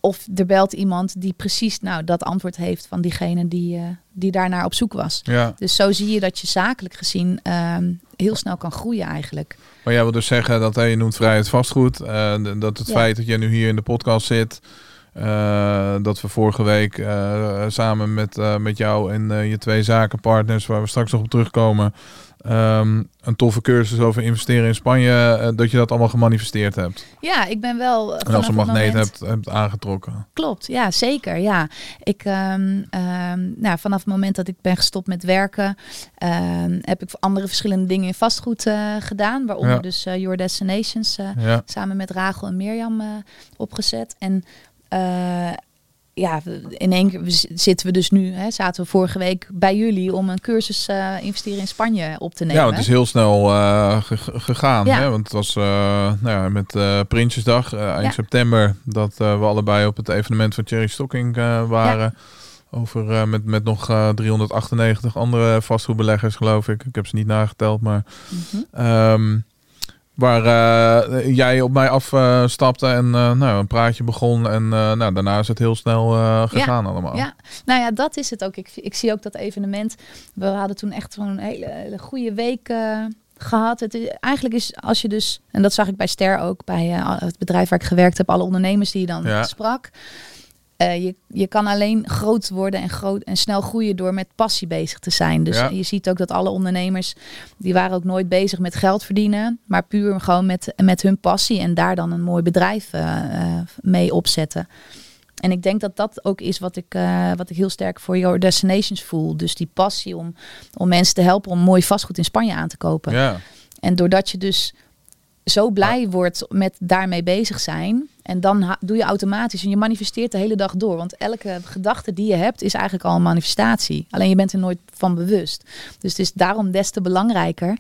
Of er belt iemand die precies nou, dat antwoord heeft van diegene die, uh, die daarnaar op zoek was. Ja. Dus zo zie je dat je zakelijk gezien uh, heel snel kan groeien eigenlijk. Maar jij wil dus zeggen dat hey, je noemt vrijheid vastgoed. Uh, dat het Ja. feit dat jij nu hier in de podcast zit. uh, dat we vorige week samen met, met jou en je twee zakenpartners, waar we straks nog op terugkomen, um, een toffe cursus over investeren in Spanje, uh, dat je dat allemaal gemanifesteerd hebt. Ja, ik ben wel. En als een magneet moment... hebt, hebt aangetrokken. Klopt, ja, zeker. Ja. Ik, um, um, nou, vanaf het moment dat ik ben gestopt met werken, heb ik andere verschillende dingen in vastgoed uh, gedaan. Waaronder Ja. dus uh, Your Destinations Ja. samen met Rachel en Mirjam opgezet. En uh, ja, in één keer zitten we dus nu, hè, zaten we vorige week bij jullie om een cursus uh, investeren in Spanje op te nemen. Ja, het is heel snel uh, ge- gegaan. Ja. Hè? Want het was uh, nou ja, met Prinsjesdag eind Ja. september dat we allebei op het evenement van Cherry Stocking waren. Over met, met nog uh, 398 andere vastgoedbeleggers, geloof ik. Ik heb ze niet nageteld, maar. Um, waar uh, jij op mij afstapte en uh, nou, een praatje begon. En uh, nou, daarna is het heel snel uh, gegaan allemaal. Ja, nou ja, dat is het ook. Ik, ik zie ook dat evenement. We hadden toen echt gewoon een hele, hele goede week uh, gehad. Het is, eigenlijk is als je dus, en dat zag ik bij Ster ook, bij uh, het bedrijf waar ik gewerkt heb, alle ondernemers die je dan Ja. sprak. Eh, je, je kan alleen groot worden en, groot, en snel groeien door met passie bezig te zijn. Dus Ja. je ziet ook dat alle ondernemers, die waren ook nooit bezig met geld verdienen, maar puur gewoon met, met hun passie en daar dan een mooi bedrijf eh, mee opzetten. En ik denk dat dat ook is wat ik, wat ik heel sterk voor Your Destinations voel. Dus die passie om, om mensen te helpen om mooi vastgoed in Spanje aan te kopen. Ja. En doordat je dus zo blij wordt met daarmee bezig zijn. En dan doe je automatisch en je manifesteert de hele dag door. Want elke gedachte die je hebt is eigenlijk al een manifestatie. Alleen je bent er nooit van bewust. Dus het is daarom des te belangrijker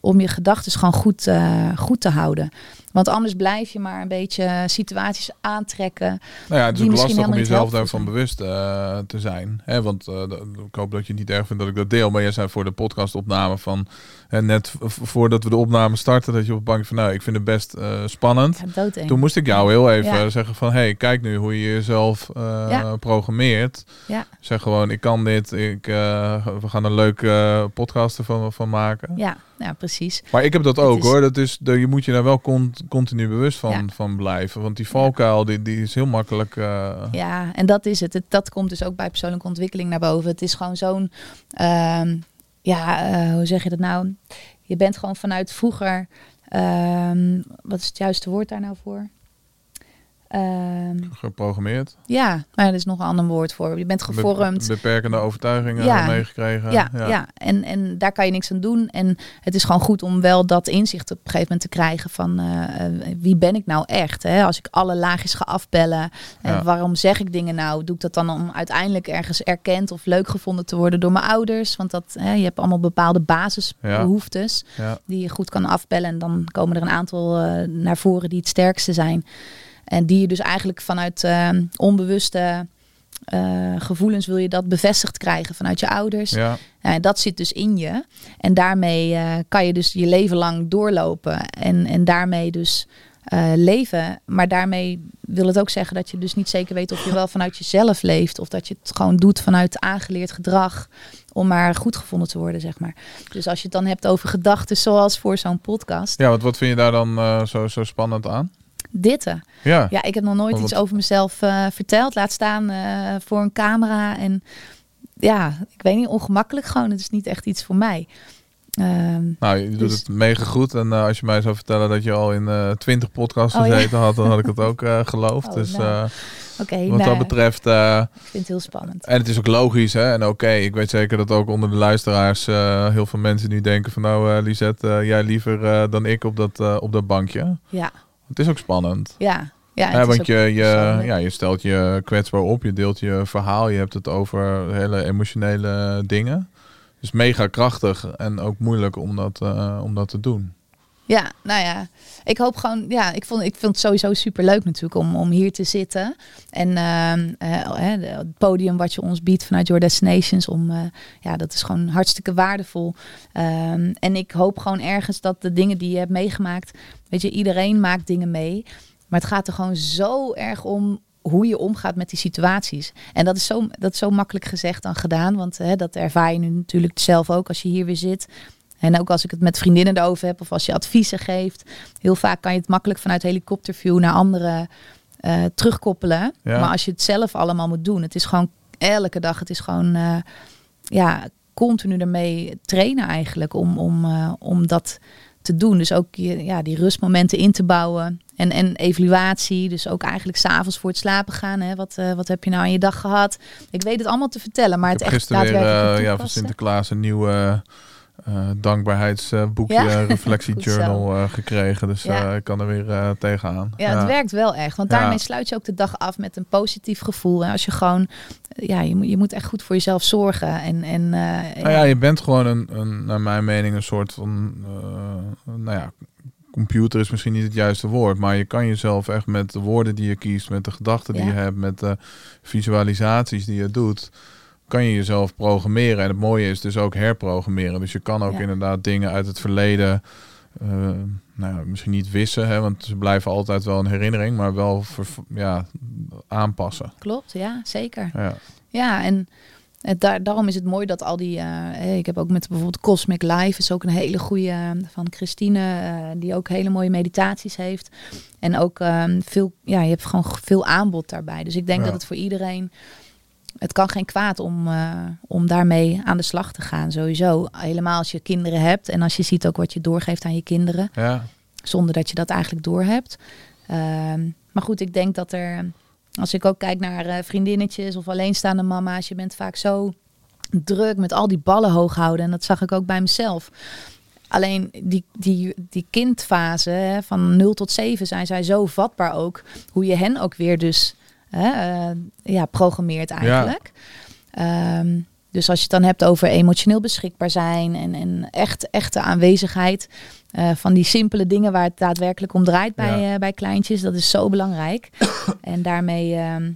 om je gedachten gewoon goed, eh, goed te houden. Want anders blijf je maar een beetje situaties aantrekken. Nou ja, het is ook misschien lastig om jezelf daarvan bewust eh, te zijn. Hè, want eh, ik hoop dat je het niet erg vindt dat ik dat deel. Maar jij zei voor de podcastopname van... hè, net voordat we de opname starten, dat je op de bank van... Nou, ik vind het best eh, spannend. Ja. Toen moest ik jou heel even Ja. zeggen van... hey, kijk nu hoe je jezelf Ja. programmeert. Ja, Zeg gewoon, ik kan dit. Ik, we gaan een leuke podcast ervan van maken. ja, ja, precies. Maar ik heb dat ook is- hoor. Dat is, de, je moet je daar wel con- continu bewust van, Ja. van blijven. Want die valkuil, die, die is heel makkelijk... eh, Ja, en dat is het. het. Dat komt dus ook bij persoonlijke ontwikkeling naar boven. Het is gewoon zo'n, ehm, ja, eh, hoe zeg je dat nou? Je bent gewoon vanuit vroeger, ehm, wat is het juiste woord daar nou voor? Ehm, geprogrammeerd. ja, maar er is nog een ander woord voor. Je bent Be- gevormd. beperkende overtuigingen Ja. meegekregen. Ja, ja. En, en daar kan je niks aan doen. En het is gewoon goed om wel dat inzicht op een gegeven moment te krijgen van eh, eh, wie ben ik nou echt? Hè? Als ik alle laagjes ga afbellen. En Ja. waarom zeg ik dingen nou? Doe ik dat dan om uiteindelijk ergens erkend of leuk gevonden te worden door mijn ouders? Want dat, hè, je hebt allemaal bepaalde basisbehoeftes Ja. die je goed kan afbellen. En dan komen er een aantal eh, naar voren die het sterkste zijn. En die je dus eigenlijk vanuit eh, onbewuste eh, gevoelens wil je dat bevestigd krijgen vanuit je ouders. Ja. En dat zit dus in je. En daarmee eh, kan je dus je leven lang doorlopen. En, en daarmee dus eh, leven. Maar daarmee wil het ook zeggen dat je dus niet zeker weet of je wel vanuit jezelf leeft. Of dat je het gewoon doet vanuit aangeleerd gedrag. Om maar goed gevonden te worden, zeg maar. Dus als je het dan hebt over gedachten zoals voor zo'n podcast. ja, want wat vind je daar dan zo, zo spannend aan? Ditten. Ja. Ja, ik heb nog nooit Want iets over mezelf eh, verteld. Laat staan eh, voor een camera. En ja, ik weet niet, ongemakkelijk gewoon. Het is niet echt iets voor mij. Ehm, Nou, je doet Dus- het mega goed. En eh, als je mij zou vertellen dat je al in eh 20 podcasts Oh, ja. gezeten had, dan had ik het ook geloofd. Oh, dus nou. Oké, wat nou, dat betreft... eh, ik vind het heel spannend. En het is ook logisch, hè? En oké, ik weet zeker dat ook onder de luisteraars heel veel mensen nu denken van nou, Lisette, jij liever dan ik op dat, op dat bankje. Ja, Het is ook spannend. ja. ja want je, je, ja, je stelt je kwetsbaar op, je deelt je verhaal, je hebt het over hele emotionele dingen. Dus mega krachtig en ook moeilijk om dat, eh, om dat te doen. Ja, nou ja, ik hoop gewoon, ja, ik vond, ik vind het sowieso super leuk natuurlijk om, om hier te zitten. En ehm, eh, het podium wat je ons biedt vanuit Your Destinations, om, eh, ja, dat is gewoon hartstikke waardevol. Ehm, en ik hoop gewoon ergens dat de dingen die je hebt meegemaakt, weet je, iedereen maakt dingen mee. Maar het gaat er gewoon zo erg om hoe je omgaat met die situaties. En dat is zo, dat is zo makkelijk gezegd dan gedaan, want dat ervaar je nu natuurlijk zelf ook als je hier weer zit. En ook als ik het met vriendinnen erover heb of als je adviezen geeft. Heel vaak kan je het makkelijk vanuit helikopterview naar anderen eh, terugkoppelen. Ja. Maar als je het zelf allemaal moet doen. Het is gewoon elke dag. Het is gewoon eh, ja, continu ermee trainen eigenlijk om, om, eh, om dat te doen. Dus ook je, ja, die rustmomenten in te bouwen. En, en evaluatie. Dus ook eigenlijk s'avonds voor het slapen gaan. Hè. Wat, wat heb je nou aan je dag gehad? Ik weet het allemaal te vertellen. Maar het echt gisteren weer eh, ja, van toepassen. Sinterklaas een nieuwe eh dankbaarheidsboekje, Ja? reflectiejournal eh, gekregen. Dus Ja. eh, ik kan er weer tegenaan. Ja, het werkt wel echt. Want Ja. daarmee sluit je ook de dag af met een positief gevoel. En als je gewoon, ja, je moet, je moet echt goed voor jezelf zorgen. En, en Nou ja, je bent gewoon een, een naar mijn mening, een soort van, nou ja, computer is misschien niet het juiste woord, maar je kan jezelf echt met de woorden die je kiest, met de gedachten die Ja. je hebt, met de visualisaties die je doet, kan je jezelf programmeren. En het mooie is dus ook herprogrammeren. Dus je kan ook Ja. inderdaad dingen uit het verleden, eh, nou ja, misschien niet wissen, hè, want ze blijven altijd wel een herinnering, maar wel ja, aanpassen. klopt, ja, zeker. Ja. Ja, en het, daar, daarom is het mooi dat al die. eh, ik heb ook met bijvoorbeeld Cosmic Life, is ook een hele goede eh, van Christine, die ook hele mooie meditaties heeft. En ook veel, ja, je hebt gewoon veel aanbod daarbij. Dus ik denk Ja. dat het voor iedereen. Het kan geen kwaad om, eh, om daarmee aan de slag te gaan, sowieso. Helemaal als je kinderen hebt en als je ziet ook wat je doorgeeft aan je kinderen Ja, zonder dat je dat eigenlijk doorhebt. Ehm maar goed, ik denk dat er, als ik ook kijk naar eh, vriendinnetjes of alleenstaande mama's, je bent vaak zo druk met al die ballen hoog houden. En dat zag ik ook bij mezelf. Alleen die, die, die kindfase hè, van 0 tot 7 zijn zij zo vatbaar ook. Hoe je hen ook weer dus hè, eh, ja, programmeert eigenlijk. Ehm, dus als je het dan hebt over emotioneel beschikbaar zijn en, en echt, echte aanwezigheid eh, van die simpele dingen waar het daadwerkelijk om draait bij, Ja. eh, bij kleintjes, dat is zo belangrijk. en daarmee ehm,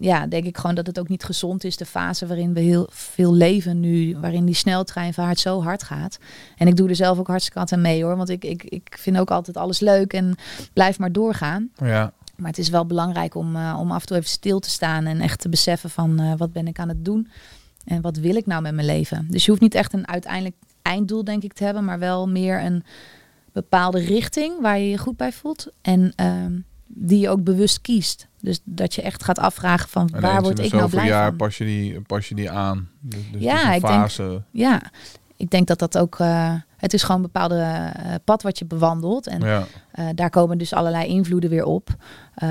ja, denk ik gewoon dat het ook niet gezond is, de fase waarin we heel veel leven nu, waarin die sneltreinvaart zo hard gaat. En ik doe er zelf ook hartstikke aan mee hoor, want ik, ik, ik vind ook altijd alles leuk en blijf maar doorgaan. ja, Maar het is wel belangrijk om, eh, om af en toe even stil te staan en echt te beseffen van eh, wat ben ik aan het doen en wat wil ik nou met mijn leven. Dus je hoeft niet echt een uiteindelijk einddoel denk ik te hebben, maar wel meer een bepaalde richting waar je je goed bij voelt en ehm, die je ook bewust kiest. Dus dat je echt gaat afvragen van en waar word ik nou blij jaar van. pas je die, pas je die aan. Dus, dus Ja, ik denk- fase. Ja, ik denk dat dat ook. eh, het is gewoon een bepaalde eh, pad wat je bewandelt. En ja, eh, daar komen dus allerlei invloeden weer op. Eh,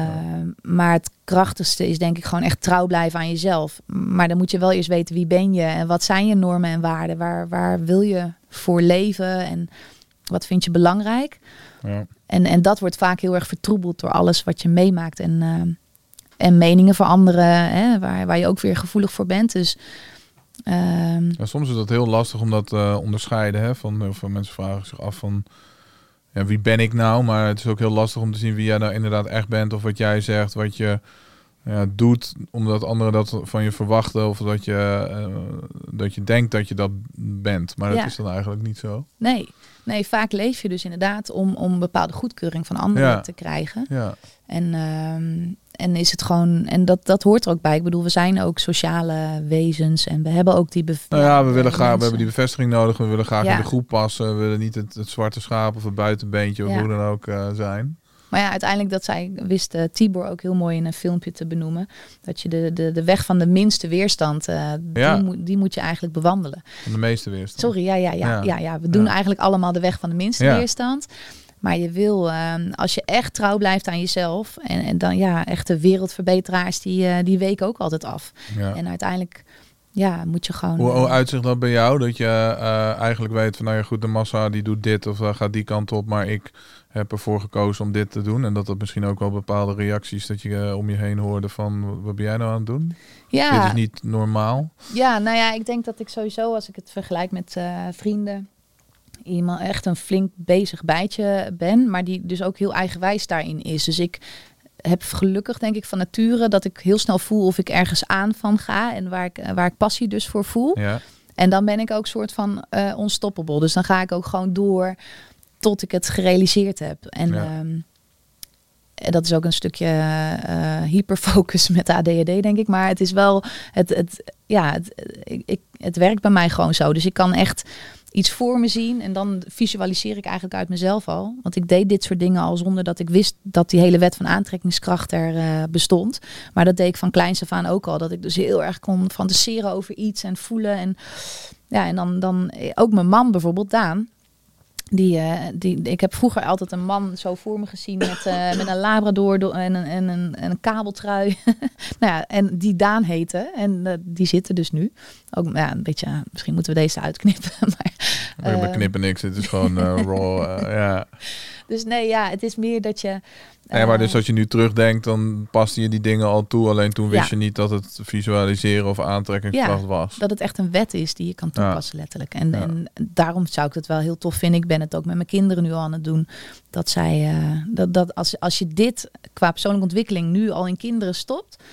Maar het krachtigste is denk ik gewoon echt trouw blijven aan jezelf. Maar dan moet je wel eerst weten wie ben je en wat zijn je normen en waarden. Waar, waar wil je voor leven en wat vind je belangrijk. ja. En, en dat wordt vaak heel erg vertroebeld door alles wat je meemaakt. En, en meningen veranderen, hè, waar, waar je ook weer gevoelig voor bent. Dus ehm, Ja, soms is dat heel lastig om dat te onderscheiden. Hè? Van, heel veel mensen vragen zich af van... Ja, wie ben ik nou? Maar het is ook heel lastig om te zien wie jij nou inderdaad echt bent. Of wat jij zegt, wat je ja, doet. Omdat anderen dat van je verwachten. Of dat je, eh, dat je denkt dat je dat bent. Maar dat Ja. is dan eigenlijk niet zo. Nee, nee, vaak leef je dus inderdaad om, om bepaalde goedkeuring van anderen te krijgen. Ja, En, ehm, en is het gewoon, en dat, dat hoort er ook bij. Ik bedoel, we zijn ook sociale wezens en we hebben ook die bev- nou ja, we, willen graag, we hebben die bevestiging nodig. We willen graag Ja. in de groep passen. We willen niet het, het zwarte schaap of het buitenbeentje of hoe dan ook eh, zijn. Maar ja, uiteindelijk dat zij wist eh, Tibor ook heel mooi in een filmpje te benoemen. Dat je de, de, de weg van de minste weerstand, eh, Ja. die, moet, die moet je eigenlijk bewandelen. Van de meeste weerstand. Sorry, ja, ja, ja, Ja. ja. ja, we doen eigenlijk allemaal de weg van de minste Ja. weerstand. Maar je wil, ehm, als je echt trouw blijft aan jezelf, en, en dan ja, echte wereldverbeteraars, die, eh, die weken ook altijd af. Ja. En uiteindelijk, ja, moet je gewoon. Hoe, hoe eh, uitzicht dat bij jou? Dat je eh, eigenlijk weet van, nou ja goed, de massa die doet dit of uh, gaat die kant op, maar ik heb ervoor gekozen om dit te doen. En dat dat misschien ook wel bepaalde reacties dat je om je heen hoorde van, wat ben jij nou aan het doen? ja, Dit is niet normaal. Ja, nou ja, ik denk dat ik sowieso, als ik het vergelijk met vrienden, iemand echt een flink bezig bijtje ben, maar die dus ook heel eigenwijs daarin is. Dus ik heb gelukkig, denk ik, van nature dat ik heel snel voel of ik ergens aan van ga en waar ik, waar ik passie dus voor voel. Ja, En dan ben ik ook soort van eh unstoppable. Dus dan ga ik ook gewoon door tot ik het gerealiseerd heb. En Ja. en dat is ook een stukje eh, hyperfocus met ADHD, denk ik. Maar het is wel, het, het, ja, het, ik, ik, het werkt bij mij gewoon zo. Dus ik kan echt iets voor me zien en dan visualiseer ik eigenlijk uit mezelf al. Want ik deed dit soort dingen al zonder dat ik wist dat die hele wet van aantrekkingskracht er eh, bestond. Maar dat deed ik van kleins af aan ook al. Dat ik dus heel erg kon fantaseren over iets en voelen. En ja, en dan, dan eh, ook mijn man bijvoorbeeld, Daan. Die, eh, die, ik heb vroeger altijd een man zo voor me gezien met, eh, met een labrador do- en een, en een, en een kabeltrui. nou ja, en die Daan heette. En eh, die zitten dus nu. Ook ja, een beetje, misschien moeten we deze uitknippen. maar, we knippen niks. Het is gewoon raw. ja. dus nee, ja, het is meer dat je... Nee, maar eh, dus als je nu terugdenkt, dan paste je die dingen al toe. Alleen toen wist Ja. je niet dat het visualiseren of aantrekkingskracht Ja, was. Dat het echt een wet is die je kan Ja. toepassen, letterlijk. En, Ja. en daarom zou ik het wel heel tof vinden. Ik ben het ook met mijn kinderen nu al aan het doen. Dat zij, eh, dat, dat als, als je dit qua persoonlijke ontwikkeling nu al in kinderen stopt.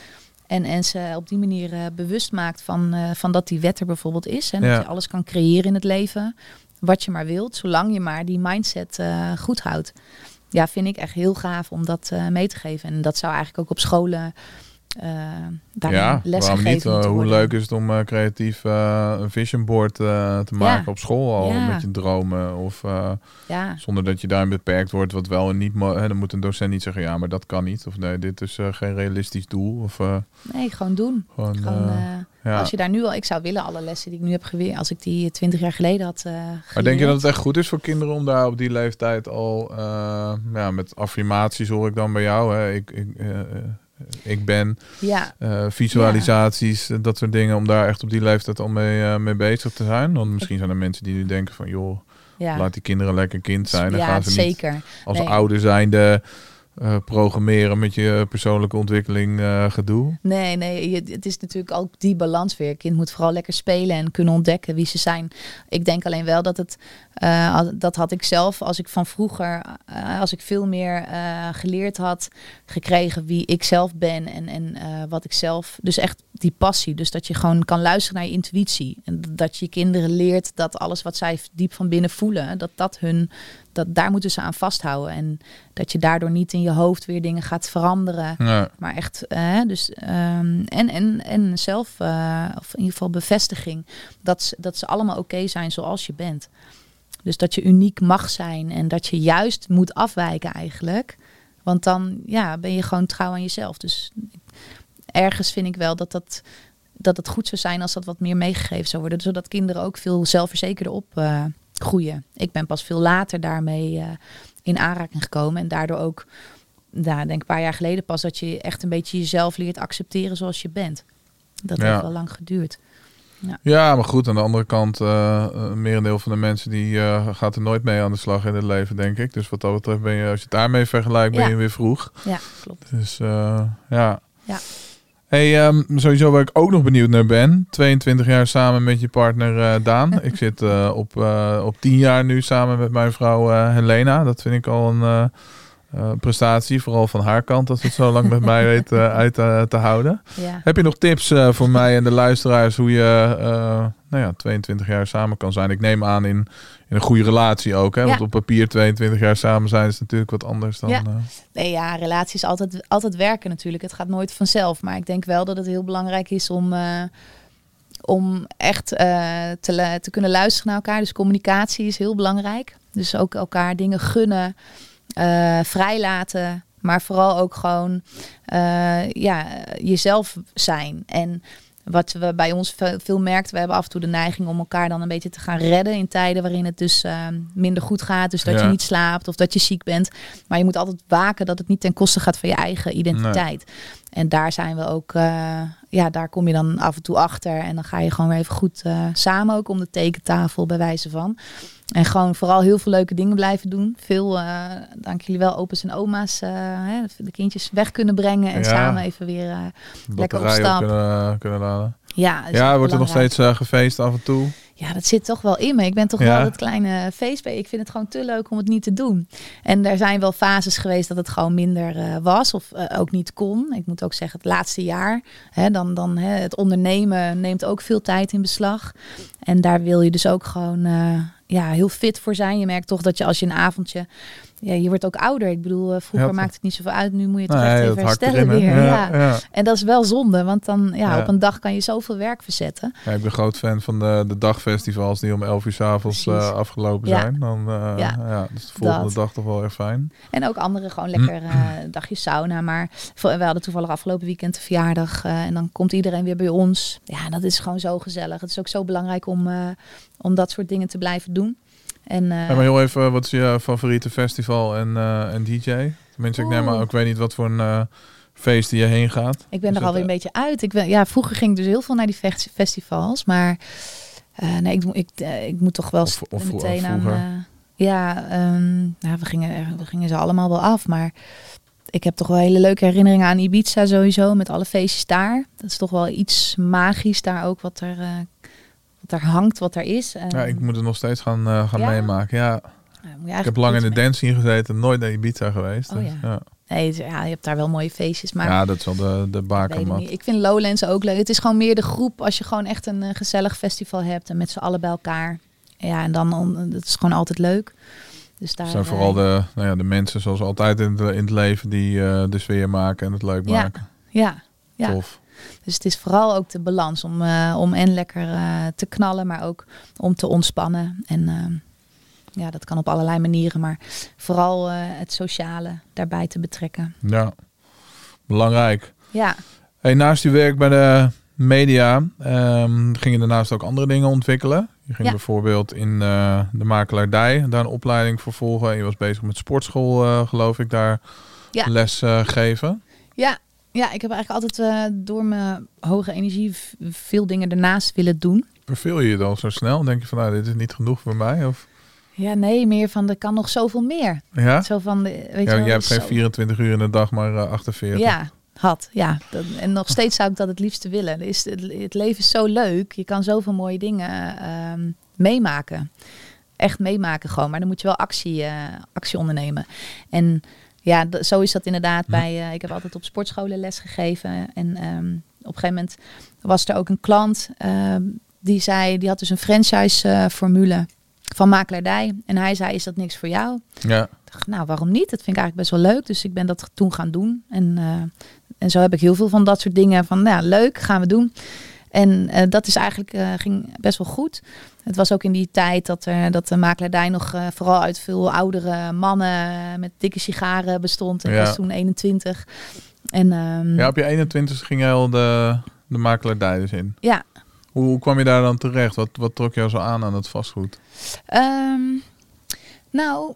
En, en ze op die manier eh, bewust maakt van, eh, van dat die wet er bijvoorbeeld is. En Ja. dat je alles kan creëren in het leven. Wat je maar wilt, zolang je maar die mindset eh, goed houdt. Ja, vind ik echt heel gaaf om dat eh, mee te geven. En dat zou eigenlijk ook op scholen uh, daarin ja, lesgegeven waarom niet? Uh, hoe leuk is het om uh, creatief een vision board te maken Ja. op school al Ja. met je dromen of Ja, zonder dat je daarin beperkt wordt wat wel en niet hè, dan moet een docent niet zeggen ja maar dat kan niet of nee dit is geen realistisch doel of nee, gewoon doen. gewoon, Gewoon, eh, ja. Als je daar nu al, ik zou willen alle lessen die ik nu heb geweerd, als ik die twintig jaar geleden had. eh Maar denk je dat het echt goed is voor kinderen om daar op die leeftijd al uh, ja, met affirmaties hoor ik dan bij jou hè ik, ik, uh, ik ben Ja, uh, visualisaties, dat soort dingen, om daar echt op die leeftijd al mee, uh, mee bezig te zijn. Want misschien zijn er mensen die nu denken van, joh, ja. laat die kinderen lekker kind zijn. Dan ja, gaan ze niet zeker. als Nee. ouder zijnde uh, programmeren met je persoonlijke ontwikkeling uh, gedoe. Nee, nee, het is natuurlijk ook die balans weer. Kind moet vooral lekker spelen en kunnen ontdekken wie ze zijn. Ik denk alleen wel dat het, al- dat had ik zelf als ik van vroeger, als ik veel meer geleerd had, gekregen wie ik zelf ben en, en wat ik zelf, dus echt die passie. Dus dat je gewoon kan luisteren naar je intuïtie. En dat je kinderen leert dat alles wat zij diep van binnen voelen, dat dat hun, dat daar moeten ze aan vasthouden. En dat je daardoor niet in je hoofd weer dingen gaat veranderen. Nee. Maar echt, eh, dus, ehm, en, en, en zelf, eh, of in ieder geval bevestiging, dat, ze- dat ze allemaal oké zijn zoals je bent. Dus dat je uniek mag zijn en dat je juist moet afwijken eigenlijk. Want dan ja, ben je gewoon trouw aan jezelf. Dus ergens vind ik wel dat, dat, dat het goed zou zijn als dat wat meer meegegeven zou worden. Zodat kinderen ook veel zelfverzekerder op eh, groeien. Ik ben pas veel later daarmee eh, in aanraking gekomen. En daardoor ook, nou, denk ik een paar jaar geleden pas, dat je echt een beetje jezelf leert accepteren zoals je bent. Dat Ja. heeft wel lang geduurd. Ja, maar goed, aan de andere kant, eh een merendeel van de mensen die gaat er nooit mee aan de slag in het leven, denk ik. Dus wat dat betreft ben je, als je het daarmee vergelijkt, ben Ja. je weer vroeg. Ja, klopt. Dus ja. Ja. Hey, ehm, sowieso waar ik ook nog benieuwd naar ben. 22 jaar samen met je partner eh, Daan. ik zit eh, op, eh, op 10 jaar nu samen met mijn vrouw Helena. Dat vind ik al een eh, prestatie. Vooral van haar kant, dat ze het zo lang met mij weet eh, uit eh, te houden. Ja. Heb je nog tips voor mij en de luisteraars hoe je nou ja, 22 jaar samen kan zijn? Ik neem aan in, in een goede relatie ook. Hè? Ja. Want op papier 22 jaar samen zijn is natuurlijk wat anders dan... Ja. Nee, ja, relatie is altijd, altijd werken natuurlijk. Het gaat nooit vanzelf. Maar ik denk wel dat het heel belangrijk is om, om echt te, te kunnen luisteren naar elkaar. Dus communicatie is heel belangrijk. Dus ook elkaar dingen gunnen, vrijlaten. Maar vooral ook gewoon eh, ja, jezelf zijn. En wat we bij ons ve- veel merkt, we hebben af en toe de neiging om elkaar dan een beetje te gaan redden in tijden waarin het dus eh, minder goed gaat. Dus dat Ja. je niet slaapt of dat je ziek bent. Maar je moet altijd waken dat het niet ten koste gaat van je eigen identiteit. En daar zijn we ook, eh, ja, daar kom je dan af en toe achter. En dan ga je gewoon weer even goed eh, samen ook om de tekentafel bij wijze van. En gewoon vooral heel veel leuke dingen blijven doen. Veel, eh, dank jullie wel, opa's en oma's, eh, hè, de kindjes weg kunnen brengen. En Ja. samen even weer, eh, Lekker op stap. kunnen, kunnen laden. ja. Ja, wordt er nog steeds gefeest af en toe. Ja, dat zit toch wel in me. Ik ben toch Ja. wel het kleine feestbeest. Ik vind het gewoon te leuk om het niet te doen. En er zijn wel fases geweest dat het gewoon minder eh, was of eh, ook niet kon. Ik moet ook zeggen, het laatste jaar, hè, dan, dan hè, het ondernemen neemt ook veel tijd in beslag. En daar wil je dus ook gewoon eh, ja, heel fit voor zijn. Je merkt toch dat je als je een avondje, ja, je wordt ook ouder. Ik bedoel, eh, vroeger Ja, maakte het niet zoveel uit. Nu moet je het echt even herstellen weer. Ja, Ja. En dat is wel zonde, want dan ja, op een dag kan je zoveel werk verzetten. Ja, ik ben groot fan van de, de dagfestivals die om 11 uur 's avonds Precies. eh, afgelopen zijn. Dan eh, ja. Is de volgende Dat. dag toch wel erg fijn. En ook andere gewoon lekker eh dagje sauna. Maar we hadden toevallig afgelopen weekend de verjaardag. en dan komt iedereen weer bij ons. Ja, dat is gewoon zo gezellig. Het is ook zo belangrijk om, om dat soort dingen te blijven doen. En, eh, maar heel even, wat is je favoriete festival en, eh, en DJ? Tenminste, ik neem aan, ik weet niet wat voor een eh, feest die je heen gaat. ik ben er alweer een beetje uit. Ik ben, ja, vroeger ging ik dus heel veel naar die fest- festivals. Maar eh, nee, ik, moet- ik, eh, ik moet toch wel Of- of meteen aan... eh, ja, ehm, nou, we, gingen, er- we gingen ze allemaal wel af. Maar ik heb toch wel hele leuke herinneringen aan Ibiza sowieso. Met alle feestjes daar. Dat is toch wel iets magisch daar ook. Wat er, eh, er hangt, wat er is. Ja, ik moet het nog steeds gaan, eh, gaan Ja? meemaken. Ja, nou, ik heb lang in de mee- dance scene gezeten, nooit naar Ibiza geweest. Oh, dus, ja. ja. Nee, ja, je hebt daar wel mooie feestjes. Maar ja, dat is wel de, de bakermat. Ik vind Lowlands ook leuk. Het is gewoon meer de groep als je gewoon echt een eh, gezellig festival hebt en met z'n allen bij elkaar. Ja, en dan on- dat is gewoon altijd leuk. Dus daar zijn eh, vooral de, nou ja, de mensen zoals altijd in het, in het leven die de sfeer maken en het leuk Ja. maken. Ja, Ja. Tof. Dus het is vooral ook de balans om, eh, om en lekker eh, te knallen, maar ook om te ontspannen. En ehm, ja, dat kan op allerlei manieren, maar vooral eh, het sociale daarbij te betrekken. Ja, belangrijk. Ja, Hey, naast je werk bij de media ehm, ging je daarnaast ook andere dingen ontwikkelen. Je ging Ja. bijvoorbeeld in eh, de makelaardij daar een opleiding voor volgen. En je was bezig met sportschool, eh, geloof ik, daar Ja. les eh, geven. ja, ja ik heb eigenlijk altijd eh, door mijn hoge energie veel dingen ernaast willen doen. Verveel je je dan zo snel? Denk je van, nou, dit is niet genoeg voor mij? Of, Ja, nee, meer van er kan nog zoveel meer. ja? Zo van, de, weet je ja wel, jij hebt geen zo- 24 uur in de dag, maar eh, 48. Ja, had. Ja. Dat- en nog steeds zou ik dat het liefste willen. Is, het, het leven is zo leuk. Je kan zoveel mooie dingen ehm, meemaken. Echt meemaken gewoon. Maar dan moet je wel actie, eh, actie ondernemen. En ja, zo is dat inderdaad Hm. bij... eh, ik heb altijd op sportscholen les gegeven. En ehm, op een gegeven moment was er ook een klant... ehm, die zei, die had dus een franchise eh, formule van makelaardij. En hij zei, is dat niks voor jou? Ja. Ik dacht, nou, waarom niet? Dat vind ik eigenlijk best wel leuk. Dus ik ben dat toen gaan doen. En, eh, en zo heb ik heel veel van dat soort dingen van, nou, ja, leuk, gaan we doen. En eh, dat is eigenlijk, eh, ging best wel goed. Het was ook in die tijd dat, er, dat de makelaardij nog eh, vooral uit veel oudere mannen met dikke sigaren bestond. Ik Ja. was toen 21. En ehm, ja, op je 21 ging jij al de, de makelaardij dus in. ja, Hoe, hoe kwam je daar dan terecht? Wat, wat trok jou zo aan aan het vastgoed? Ehm, nou,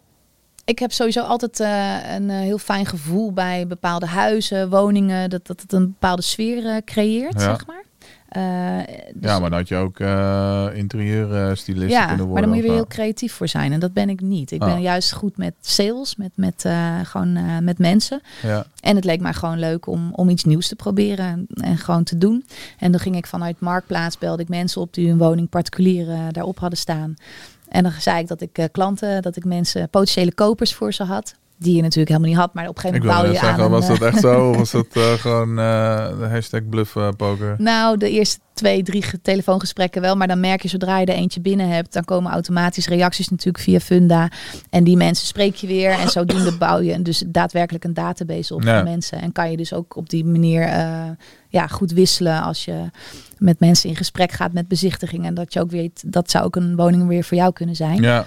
ik heb sowieso altijd eh, een eh, heel fijn gevoel bij bepaalde huizen, woningen, dat, dat het een bepaalde sfeer eh, creëert, Ja. zeg maar. Eh, dus- Ja, maar dan had je ook eh interieurstylist ja, kunnen worden. maar dan moet je weer heel creatief voor zijn. En dat ben ik niet. Ik Ah. ben juist goed met sales, met, met, eh, gewoon, eh, met mensen. Ja. En het leek mij gewoon leuk om, om iets nieuws te proberen en, en gewoon te doen. En dan ging ik vanuit Marktplaats, belde ik mensen op die hun woning particulier eh, daarop hadden staan. En dan zei ik dat ik eh, klanten, dat ik mensen, potentiële kopers voor ze had. Die je natuurlijk helemaal niet had, maar op een gegeven moment bouw je zeggen, aan. was dat echt zo? Of was dat eh, gewoon eh, de hashtag bluff eh, poker? Nou, de eerste twee, drie ge- telefoongesprekken wel. Maar dan merk je zodra je er eentje binnen hebt, dan komen automatisch reacties natuurlijk via Funda. En die mensen spreek je weer. En zodoende bouw je dus daadwerkelijk een database op Ja. van mensen. En kan je dus ook op die manier eh, ja, goed wisselen als je met mensen in gesprek gaat met bezichtigingen. En dat je ook weet, dat zou ook een woning weer voor jou kunnen zijn. Ja,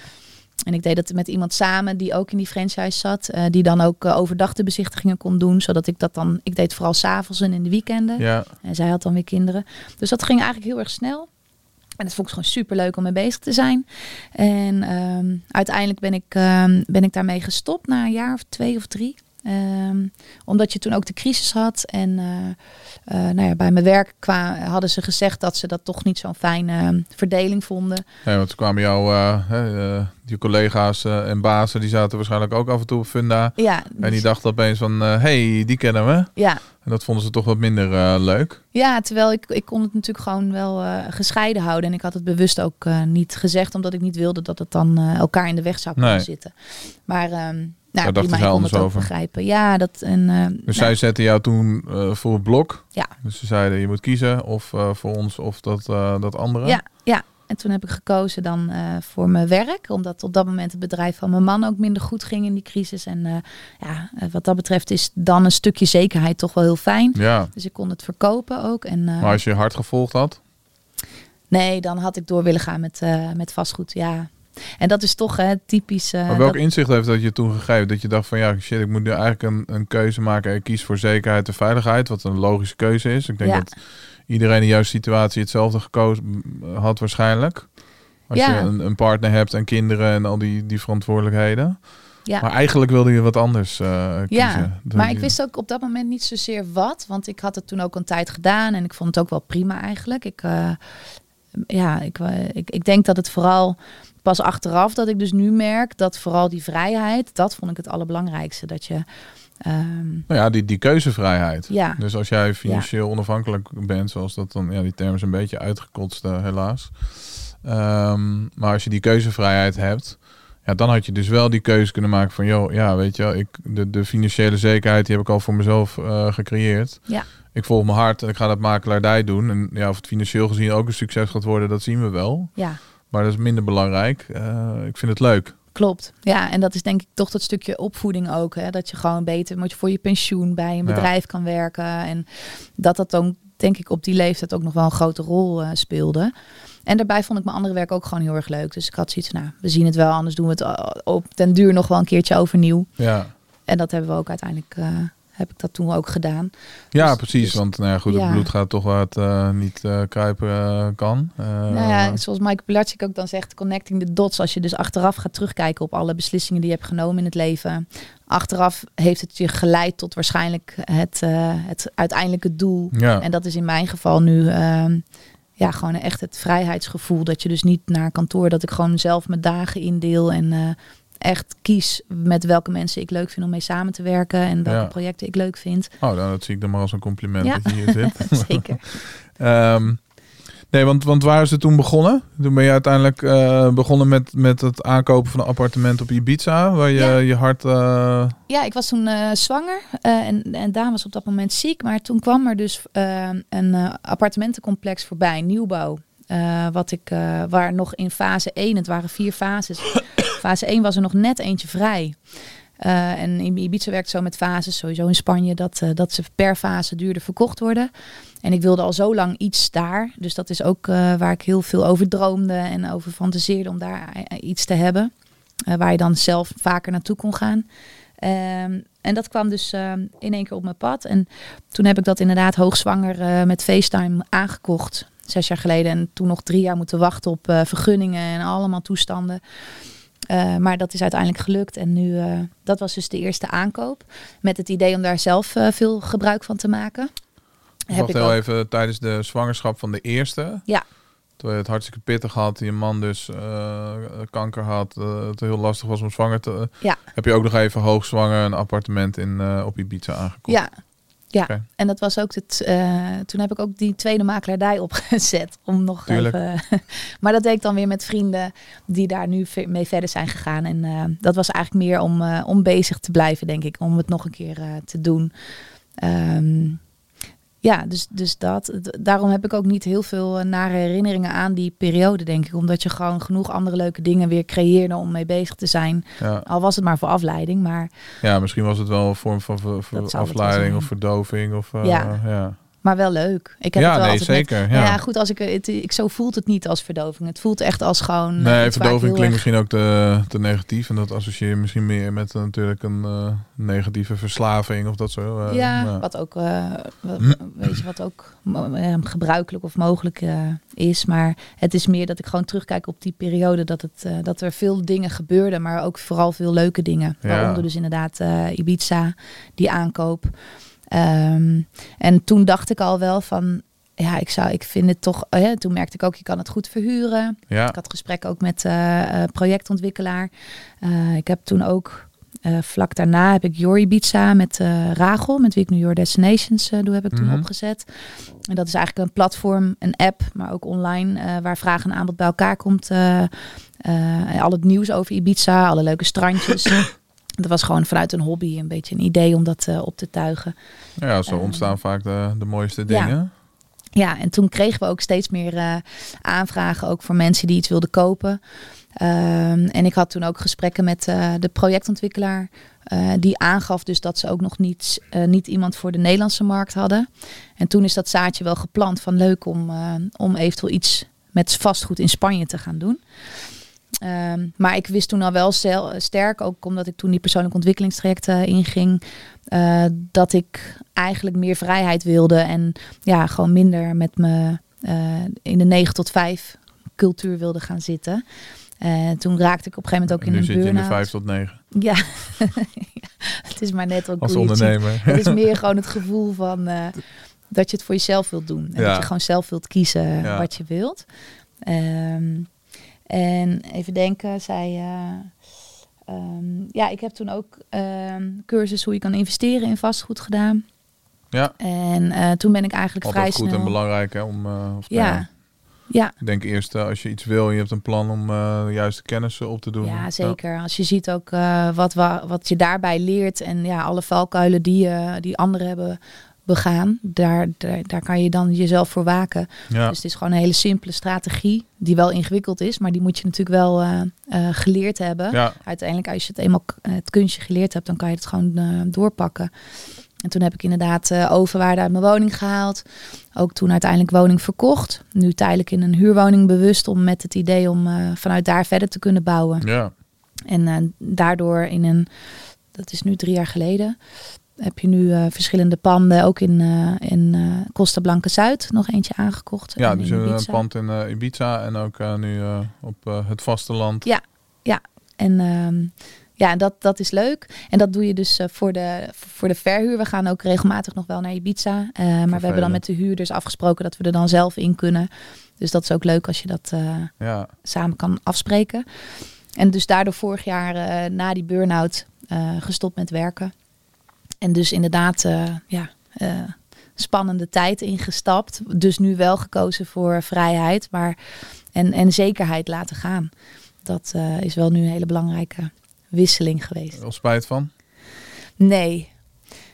En ik deed dat met iemand samen die ook in die franchise zat. eh, die dan ook eh, overdag de bezichtigingen kon doen. Zodat ik dat dan, ik deed vooral s'avonds en in de weekenden. ja. En zij had dan weer kinderen. Dus dat ging eigenlijk heel erg snel. En dat vond ik gewoon super leuk om mee bezig te zijn. En ehm, uiteindelijk ben ik, ehm, ben ik daarmee gestopt na een jaar of twee of drie. Ehm, omdat je toen ook de crisis had. En eh, eh, nou ja, bij mijn werk hadden ze gezegd dat ze dat toch niet zo'n fijne ehm, verdeling vonden. Nee, want toen kwamen jouw eh, die collega's en bazen, die zaten waarschijnlijk ook af en toe op Funda. Ja, En die dus- dachten opeens van, hé, hey, die kennen we. ja, En dat vonden ze toch wat minder leuk. Ja, terwijl ik, ik kon het natuurlijk gewoon wel gescheiden houden. En ik had het bewust ook niet gezegd, omdat ik niet wilde dat het dan elkaar in de weg zou kunnen Nee. zitten. Maar ehm nou, prima, zij ik anders het over. begrijpen. Ja, dat en eh, Dus nou, zij zetten jou toen eh, voor het blok. Ja. Dus ze zeiden, je moet kiezen of eh, voor ons of dat, dat andere. ja, ja. En toen heb ik gekozen dan voor mijn werk, omdat op dat moment het bedrijf van mijn man ook minder goed ging in die crisis. En ja, wat dat betreft is dan een stukje zekerheid toch wel heel fijn. Ja. Dus ik kon het verkopen ook. En, Maar als je hard gevolgd had, Nee, dan had ik door willen gaan met, met vastgoed, ja. En dat is toch hè, typisch. eh, maar welk dat- inzicht heeft dat je toen gegeven? Dat je dacht van, ja, shit, ik moet nu eigenlijk een, een keuze maken. Ik kies voor zekerheid en veiligheid, wat een logische keuze is. Ik denk Ja. dat iedereen in jouw situatie hetzelfde gekozen had waarschijnlijk. Als Ja. je een, een partner hebt en kinderen en al die, die verantwoordelijkheden. ja. Maar eigenlijk wilde je wat anders eh, kiezen. Ja, maar ik wist ook op dat moment niet zozeer wat. Want ik had het toen ook een tijd gedaan en ik vond het ook wel prima eigenlijk. Ik, eh, ja, ik, ik, ik denk dat het vooral pas achteraf dat ik dus nu merk dat vooral die vrijheid, dat vond ik het allerbelangrijkste. Dat je, ehm, Nou ja, die, die keuzevrijheid. ja, Dus als jij financieel onafhankelijk bent, zoals dat dan, ja, die term is een beetje uitgekotst, eh, helaas. Ehm, maar als je die keuzevrijheid hebt, ja, dan had je dus wel die keuze kunnen maken van, joh, ja, weet je ik, de, de financiële zekerheid, die heb ik al voor mezelf eh, gecreëerd. Ja. Ik volg mijn hart en ik ga dat makelaardij doen. En ja, of het financieel gezien ook een succes gaat worden, dat zien we wel. ja, Maar dat is minder belangrijk. Eh, ik vind het leuk. Klopt. Ja, en dat is denk ik toch dat stukje opvoeding ook. Hè? Dat je gewoon beter moet je voor je pensioen bij een Ja. bedrijf kan werken. En dat dat dan denk ik op die leeftijd ook nog wel een grote rol eh, speelde. En daarbij vond ik mijn andere werk ook gewoon heel erg leuk. Dus ik had zoiets van, nou, we zien het wel. Anders doen we het eh, op den duur nog wel een keertje overnieuw. Ja, En dat hebben we ook uiteindelijk, heb ik dat toen ook gedaan. ja Dus- precies. dus- want nou ja, goed, het bloed gaat toch waar het eh, niet eh, kruipen eh, kan. Nou ja, zoals Mike Pilatschik ook dan zegt, connecting the dots. Als je dus achteraf gaat terugkijken op alle beslissingen die je hebt genomen in het leven. Achteraf heeft het je geleid tot waarschijnlijk het, het uiteindelijke doel. ja. En dat is in mijn geval nu ehm, ja, gewoon echt het vrijheidsgevoel. Dat je dus niet naar kantoor, dat ik gewoon zelf mijn dagen indeel en echt kies met welke mensen ik leuk vind om mee samen te werken en welke Ja. projecten ik leuk vind. Oh, nou, dat zie ik dan maar als een compliment Ja. dat je hier zit. Zeker. Ehm, nee, want, want waar is het toen begonnen? Toen ben je uiteindelijk eh, begonnen met, met het aankopen van een appartement op Ibiza, waar je Ja. je hart... eh, Ja, ik was toen eh, zwanger en, en Daan was op dat moment ziek. Maar toen kwam er dus een appartementencomplex voorbij, nieuwbouw. wat ik, waar nog in fase 1, het waren vier fases. Fase 1 was er nog net eentje vrij. Eh, en Ibiza werkt zo met fases, sowieso in Spanje, dat, eh, dat ze per fase duurder verkocht worden. En ik wilde al zo lang iets daar. Dus dat is ook eh, waar ik heel veel over droomde en over fantaseerde om daar iets te hebben. Waar je dan zelf vaker naartoe kon gaan. Ehm, en dat kwam dus in één keer op mijn pad. En toen heb ik dat inderdaad hoogzwanger met FaceTime aangekocht. Zes jaar geleden. En toen nog drie jaar moeten wachten op vergunningen en allemaal toestanden. Eh, maar dat is uiteindelijk gelukt. En nu, eh, dat was dus de eerste aankoop. Met het idee om daar zelf eh, veel gebruik van te maken. Wacht ik heel ook- even, tijdens de zwangerschap van de eerste. Ja. Terwijl je het hartstikke pittig had, je man dus kanker had, het heel lastig was om zwanger te... Ja. Heb je ook nog even hoogzwanger een appartement in, op Ibiza aangekocht? Ja, ja. En dat was ook het. eh, toen heb ik ook die tweede makelaardij opgezet. Om nog Tuurlijk. even. maar dat deed ik dan weer met vrienden die daar nu mee verder zijn gegaan. En eh, dat was eigenlijk meer om, eh, om bezig te blijven, denk ik. Om het nog een keer te doen. Ehm, ja, dus, dus dat. Daarom heb ik ook niet heel veel eh, nare herinneringen aan die periode, denk ik. Omdat je gewoon genoeg andere leuke dingen weer creëerde om mee bezig te zijn. Ja. Al was het maar voor afleiding. Maar ja, misschien was het wel een vorm van ver- afleiding of verdoving. Of, eh, Ja. ja. Maar wel leuk. Ik heb Ja, het wel nee, met- zeker, ja. ja. goed, als ik het, ik, zo voelt het niet als verdoving. Het voelt echt als gewoon. eh, Nee, ik verdoving klinkt misschien ook te, te negatief. En dat associeer je misschien meer met eh, natuurlijk een eh, negatieve verslaving of dat zo. eh, ja, wat ook, eh, weet je, wat ook eh, gebruikelijk of mogelijk eh, is. Maar het is meer dat ik gewoon terugkijk op die periode dat, het, eh, dat er veel dingen gebeurden, maar ook vooral veel leuke dingen. Waaronder dus inderdaad eh, Ibiza, die aankoop. Ehm, en toen dacht ik al wel van, ja, ik zou, ik vind het toch. eh, toen merkte ik ook, je kan het goed verhuren. Ja, Ik had gesprekken ook met eh, eh, projectontwikkelaar. Ik heb toen ook vlak daarna heb ik Your Ibiza met Rachel, met wie ik nu Your Destinations doe, heb ik toen Mhm. opgezet. En dat is eigenlijk een platform, een app, maar ook online, waar vraag en aanbod bij elkaar komt. al het nieuws over Ibiza, alle leuke strandjes. dat was gewoon vanuit een hobby, een beetje een idee om dat eh, op te tuigen. ja zo Eh, ontstaan vaak de, de mooiste dingen. Ja, en toen kregen we ook steeds meer eh, aanvragen, ook voor mensen die iets wilden kopen. Ehm, en ik had toen ook gesprekken met eh, de projectontwikkelaar. die aangaf dus dat ze ook nog niet, niet iemand voor de Nederlandse markt hadden. En toen is dat zaadje wel geplant van leuk om, om eventueel iets met vastgoed in Spanje te gaan doen. Ehm, maar ik wist toen al wel sterk, ook omdat ik toen die persoonlijke ontwikkelingstrajecten inging, eh, dat ik eigenlijk meer vrijheid wilde en ja, gewoon minder met me eh, in de 9 tot 5 cultuur wilde gaan zitten. Eh, toen raakte ik op een gegeven moment ook En in nu een zit je in de burn-out. 5 tot 9 Ja, het is maar net ook als ondernemer. Het is meer gewoon het gevoel van eh, dat je het voor jezelf wilt doen. En Ja. dat je gewoon zelf wilt kiezen Ja. wat je wilt. Ehm, en even denken, zij... ehm, ja, ik heb toen ook ehm cursus hoe je kan investeren in vastgoed gedaan. Ja, En eh, toen ben ik eigenlijk altijd vrij goed snel... en belangrijk hè, om... of, Ja. Ja, ik denk eerst als je iets wil je hebt een plan om de juiste kennis op te doen. ja, zeker. Als je ziet ook wat, wa- wat je daarbij leert en ja, alle valkuilen die, die anderen hebben begaan. Daar, daar, daar kan je dan jezelf voor waken. Ja. Dus het is gewoon een hele simpele strategie, die wel ingewikkeld is, maar die moet je natuurlijk wel eh, eh, geleerd hebben. Ja. Uiteindelijk, als je het eenmaal eh, het kunstje geleerd hebt, dan kan je het gewoon doorpakken. En toen heb ik inderdaad overwaarde uit mijn woning gehaald. Ook toen uiteindelijk woning verkocht. Nu tijdelijk in een huurwoning bewust om met het idee om vanuit daar verder te kunnen bouwen. Ja. En daardoor in een, dat is nu drie jaar geleden, heb je nu eh, verschillende panden, ook in, eh, in eh, Costa Blanca Zuid, nog eentje aangekocht. Ja, dus een pand in Ibiza en ook nu op het vasteland. Ja. En ehm, ja, dat, dat is leuk. En dat doe je dus voor, de, voor de verhuur. We gaan ook regelmatig nog wel naar Ibiza. Maar we hebben dan met de huurders afgesproken dat we er dan zelf in kunnen. Dus dat is ook leuk als je dat Ja. samen kan afspreken. En dus daardoor vorig jaar na die burn-out gestopt met werken. En dus inderdaad, eh, ja, eh, spannende tijd ingestapt. Dus nu wel gekozen voor vrijheid maar, en, en zekerheid laten gaan. Dat eh, is wel nu een hele belangrijke wisseling geweest. Wel spijt van? Nee,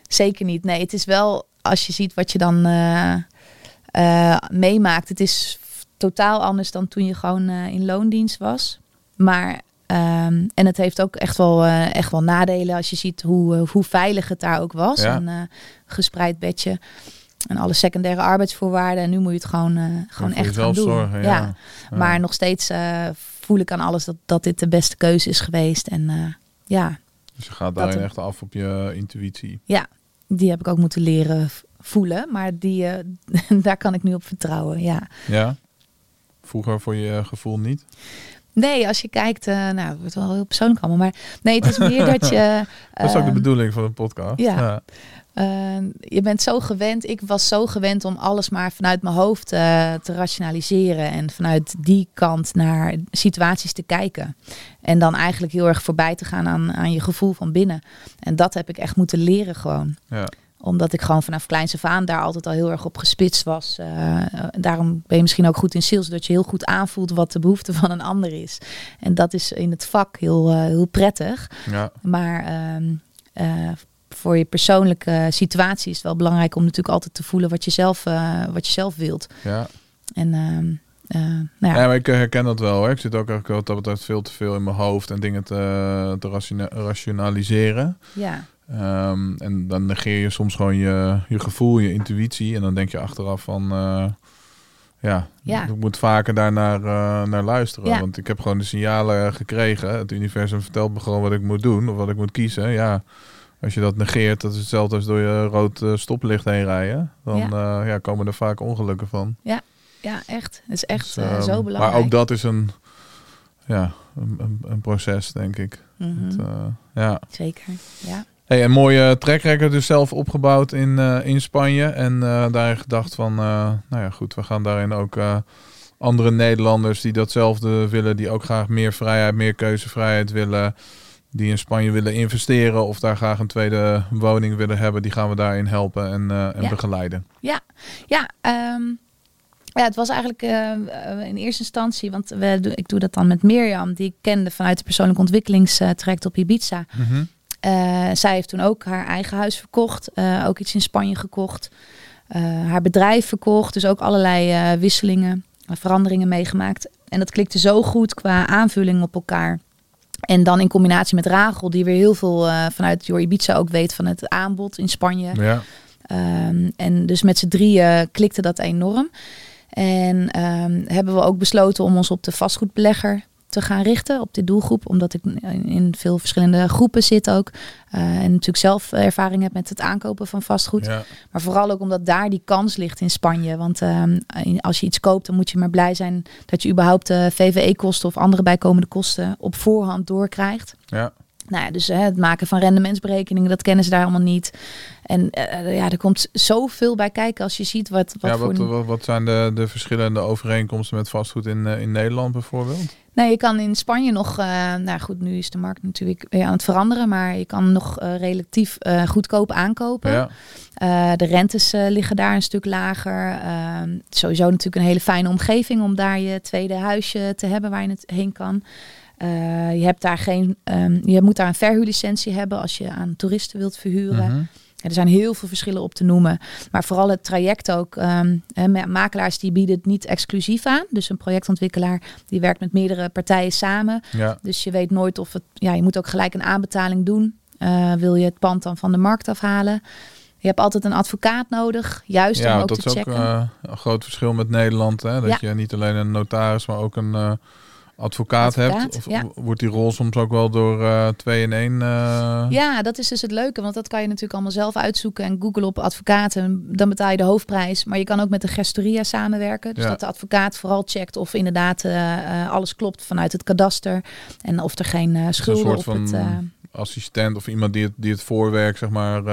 zeker niet. Nee, het is wel als je ziet wat je dan meemaakt. Het is totaal anders dan toen je gewoon in loondienst was. Maar ehm, en het heeft ook echt wel, eh, echt wel nadelen als je ziet hoe, eh, hoe veilig het daar ook was. Ja. Een eh, gespreid bedje en alle secundaire arbeidsvoorwaarden. En nu moet je het gewoon, gewoon echt gaan doen. zorgen. Ja. Ja. Maar nog steeds voel ik aan alles dat, dat dit de beste keuze is geweest. En ja, Dus je gaat daarin echt af op je intuïtie. die heb ik ook moeten leren voelen. Maar die, daar kan ik nu op vertrouwen, ja. Ja? Vroeger voor je gevoel niet? Nee, als je kijkt, eh, nou, het wordt wel heel persoonlijk allemaal. Maar nee, het is meer dat je... Dat is ook de bedoeling van een podcast. ja. eh, je bent zo gewend, ik was zo gewend om alles maar vanuit mijn hoofd eh, te rationaliseren. En vanuit die kant naar situaties te kijken. En dan eigenlijk heel erg voorbij te gaan aan, aan je gevoel van binnen. En dat heb ik echt moeten leren gewoon. Ja. Omdat ik gewoon vanaf kleins af aan daar altijd al heel erg op gespitst was. Eh, daarom ben je misschien ook goed in sales. Dat je heel goed aanvoelt wat de behoefte van een ander is. En dat is in het vak heel, eh, heel prettig. Ja. Maar ehm, eh, voor je persoonlijke situatie is het wel belangrijk om natuurlijk altijd te voelen wat je zelf, wat je zelf wilt. ja. En ehm, eh, nou Ja, ja, maar ik herken dat wel. Hoor. Ik zit ook eigenlijk wat dat betreft veel te veel in mijn hoofd en dingen te, te rationa- rationaliseren. ja, Ehm, en dan negeer je soms gewoon je, je gevoel, je intuïtie. En dan denk je achteraf van... eh, ja, Ja. ik moet vaker daar naar, eh, naar luisteren. Ja. Want ik heb gewoon de signalen gekregen. Het universum vertelt me gewoon wat ik moet doen. Of wat ik moet kiezen. Ja, als je dat negeert, dat is hetzelfde als door je rood eh, stoplicht heen rijden. Dan ja. ja, komen er vaak ongelukken van. ja, echt. Het is echt Dus, eh, ehm, zo belangrijk. Maar ook dat is een, ja, een, een, een proces, denk ik. Mhm, Het, ja. Zeker, ja. Hey, een mooie track record dus zelf opgebouwd in, eh, in Spanje. En eh, daarin gedacht van, eh, nou ja goed, we gaan daarin ook eh, andere Nederlanders die datzelfde willen. Die ook graag meer vrijheid, meer keuzevrijheid willen. Die in Spanje willen investeren of daar graag een tweede woning willen hebben. Die gaan we daarin helpen en, eh, en Ja. begeleiden. Ja, ehm, ja, het was eigenlijk eh, eh, in eerste instantie, want we, ik doe dat dan met Mirjam, die ik kende vanuit de persoonlijke ontwikkelingstraject op Ibiza. Eh, zij heeft toen ook haar eigen huis verkocht, eh, ook iets in Spanje gekocht, eh, haar bedrijf verkocht, dus ook allerlei eh, wisselingen, eh, veranderingen meegemaakt. En dat klikte zo goed qua aanvulling op elkaar. En dan in combinatie met Rachel, die weer heel veel eh, vanuit Your Ibiza ook weet van het aanbod in Spanje. Ja, Ehm, en dus met z'n drieën klikte dat enorm. En ehm, hebben we ook besloten om ons op de vastgoedbelegger te gaan richten, op die doelgroep. Omdat ik in- veel verschillende groepen zit ook. Eh, en natuurlijk zelf ervaring heb met het aankopen van vastgoed. ja, Maar vooral ook omdat daar die kans ligt in Spanje. Want ehm, als je iets koopt, dan moet je maar blij zijn dat je überhaupt de VVE-kosten of andere bijkomende kosten op voorhand doorkrijgt. ja. Nou ja, dus hè, het maken van rendementsberekeningen, dat kennen ze daar allemaal niet. En eh, ja, er komt zoveel bij kijken als je ziet wat, wat ja voor... wat, wat, zijn de, de verschillende overeenkomsten met vastgoed in, eh, in Nederland bijvoorbeeld? Nee, je kan in Spanje nog, eh, nou goed, nu is de markt natuurlijk weer aan het veranderen, maar je kan nog eh, relatief eh, goedkoop aankopen. Ja, Eh, de rentes eh, liggen daar een stuk lager. Ehm, sowieso natuurlijk een hele fijne omgeving om daar je tweede huisje te hebben waar je het heen kan. Eh, je hebt daar geen, ehm, je moet daar een verhuurlicentie hebben als je aan toeristen wilt verhuren. Mhm. er zijn heel veel verschillen op te noemen. Maar vooral het traject ook. Um, makelaars die bieden het niet exclusief aan. Dus een projectontwikkelaar die werkt met meerdere partijen samen. Ja. Dus je weet nooit of het... Ja, je moet ook gelijk een aanbetaling doen. Uh, wil je het pand dan van de markt afhalen? Je hebt altijd een advocaat nodig, juist ja, om ook dat te is checken. ook uh, een groot verschil met Nederland. Hè? Dat Ja. je niet alleen een notaris, maar ook een uh, advocaat, hebt. Of ja. wordt die rol soms ook wel door uh, twee in één? uh, Ja, dat is dus het leuke, want dat kan je natuurlijk allemaal zelf uitzoeken en googlen op advocaten. Dan betaal je de hoofdprijs, maar je kan ook met de gestoria samenwerken. Dus Ja. dat de advocaat vooral checkt of inderdaad eh, eh, alles klopt vanuit het kadaster en of er geen eh, een schulden op van het. eh, assistent of iemand die het, die het voorwerk zeg maar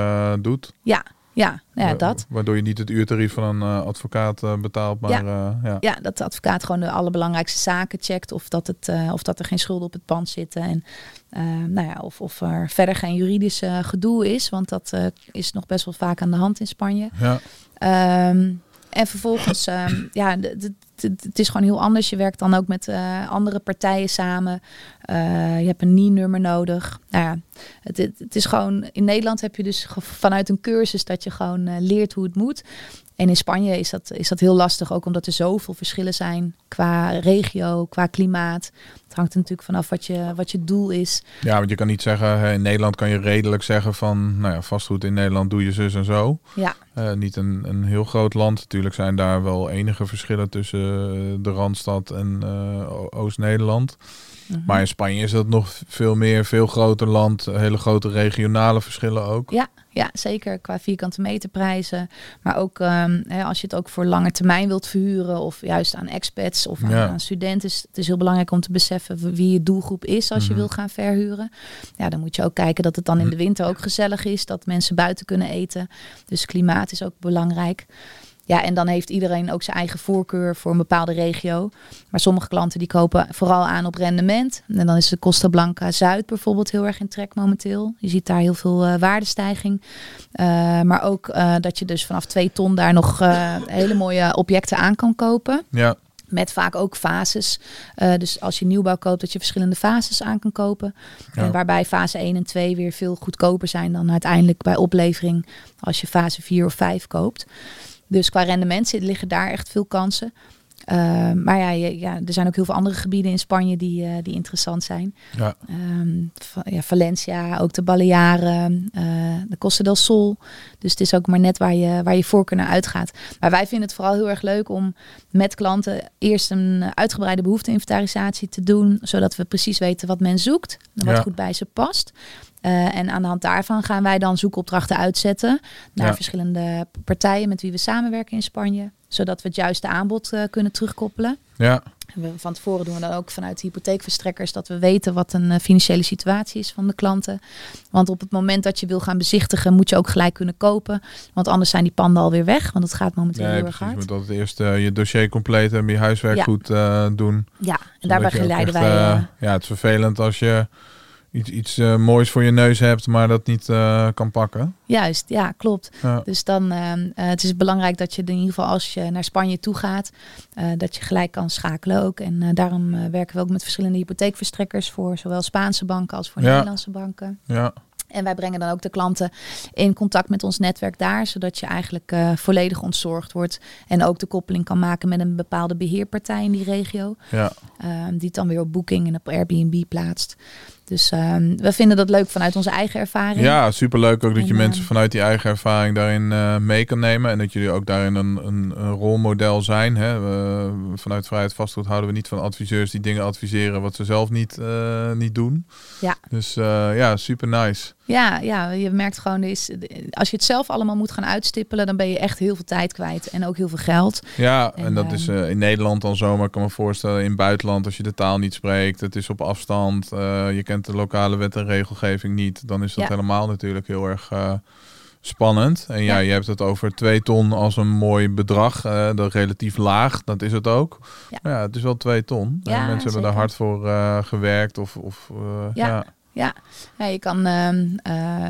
doet. ja, ja, ja, dat. Waardoor je niet het uurtarief van een uh, advocaat uh, betaalt, maar Ja. ja. ja. Ja, dat de advocaat gewoon de allerbelangrijkste zaken checkt. Of dat, het, eh, of dat er geen schulden op het pand zitten. En eh, nou ja, of, of er verder geen juridisch eh, gedoe is. Want dat eh, is nog best wel vaak aan de hand in Spanje. ja. Ehm, en vervolgens, ehm, ja, d- d- d- het is gewoon heel anders. Je werkt dan ook met eh, andere partijen samen. Eh, je hebt een NIE-nummer nodig. Nou ja, het, het, is gewoon, in Nederland heb je dus vanuit een cursus dat je gewoon eh, leert hoe het moet. En in Spanje is dat, is dat heel lastig, ook omdat er zoveel verschillen zijn qua regio, qua klimaat. Het hangt er natuurlijk vanaf wat je, wat je doel is. ja, want je kan niet zeggen, in Nederland kan je redelijk zeggen van, nou ja, vastgoed in Nederland doe je zus en zo. Ja, Uh, niet een, een heel groot land. Natuurlijk zijn daar wel enige verschillen tussen uh, de Randstad en uh, O- Oost-Nederland. Mhm. Maar in Spanje is dat nog veel meer, veel groter land. Hele grote regionale verschillen ook. Ja, ja, zeker qua vierkante meterprijzen. Maar ook ehm, hè, als je het ook voor lange termijn wilt verhuren of juist aan expats of aan, Ja. aan studenten. Is, het is heel belangrijk om te beseffen wie je doelgroep is als je Mhm. wil gaan verhuren. Ja, dan moet je ook kijken dat het dan in de winter ook gezellig is. Dat mensen buiten kunnen eten. Dus klimaat is ook belangrijk. Ja, en dan heeft iedereen ook zijn eigen voorkeur voor een bepaalde regio. Maar sommige klanten die kopen vooral aan op rendement. En dan is de Costa Blanca Zuid bijvoorbeeld heel erg in trek momenteel. Je ziet daar heel veel eh, waardestijging. Uh, maar ook uh, dat je dus vanaf twee ton daar nog hele mooie objecten aan kan kopen. Ja, Met vaak ook fases. Uh, dus als je nieuwbouw koopt, dat je verschillende fases aan kan kopen. Ja. En waarbij fase 1 en 2 weer veel goedkoper zijn dan uiteindelijk bij oplevering als je fase 4 of 5 koopt. Dus qua rendement zit, liggen daar echt veel kansen. Uh, maar ja, ja, er zijn ook heel veel andere gebieden in Spanje die, uh, die interessant zijn. ja. Um, ja, Valencia, ook de Balearen, uh, de Costa del Sol. Dus het is ook maar net waar je, waar je voorkeur naar uitgaat. Maar wij vinden het vooral heel erg leuk om met klanten eerst een uitgebreide behoefteinventarisatie te doen. Zodat we precies weten wat men zoekt en wat Ja. goed bij ze past. Uh, en aan de hand daarvan gaan wij dan zoekopdrachten uitzetten naar Ja. verschillende partijen met wie we samenwerken in Spanje. Zodat we het juiste aanbod uh, kunnen terugkoppelen. ja. We, van tevoren doen we dan ook vanuit de hypotheekverstrekkers dat we weten wat een uh, financiële situatie is van de klanten. Want op het moment dat je wil gaan bezichtigen, moet je ook gelijk kunnen kopen. Want anders zijn die panden alweer weg, want het gaat momenteel Nee, heel erg precies. Je hard. moet altijd eerst uh, je dossier compleet hebben, je huiswerk Ja. goed uh, doen. Ja, en daarbij geleiden wij. eh, ja, het is vervelend als je iets, iets uh, moois voor je neus hebt, maar dat niet uh, kan pakken. juist, ja, klopt. Ja. Dus dan uh, het is belangrijk dat je in ieder geval als je naar Spanje toe gaat, dat je gelijk kan schakelen ook. En daarom werken we ook met verschillende hypotheekverstrekkers voor zowel Spaanse banken als voor Ja. Nederlandse banken. Ja, En wij brengen dan ook de klanten in contact met ons netwerk daar, zodat je eigenlijk uh, volledig ontzorgd wordt. En ook de koppeling kan maken met een bepaalde beheerpartij in die regio. ja. Uh, die het dan weer op Booking en op Airbnb plaatst. Dus uh, we vinden dat leuk vanuit onze eigen ervaring. ja superleuk ook dat je En, mensen eh, vanuit die eigen ervaring daarin uh, mee kan nemen. En dat jullie ook daarin een, een, een rolmodel zijn. Hè? We, vanuit Vrijheid Vastgoed houden we niet van adviseurs die dingen adviseren wat ze zelf niet, uh, niet doen. Ja. Dus uh, ja, super nice. Ja, ja, je merkt gewoon, is, als je het zelf allemaal moet gaan uitstippelen, dan ben je echt heel veel tijd kwijt en ook heel veel geld. Ja, en, En, dat ehm, is uh, in Nederland dan zo, maar ik kan me voorstellen in het buitenland als je de taal niet spreekt, het is op afstand, uh, je kent de lokale wet en regelgeving niet, dan is dat Ja. helemaal natuurlijk heel erg uh, spannend. En ja, Ja. je hebt het over twee ton als een mooi bedrag, uh, dat relatief laag, dat is het ook. Ja. Maar ja, het is wel twee ton. Ja, en mensen hebben daar hard voor uh, gewerkt of, of uh, Ja. Ja. Ja, je kan ehm, eh,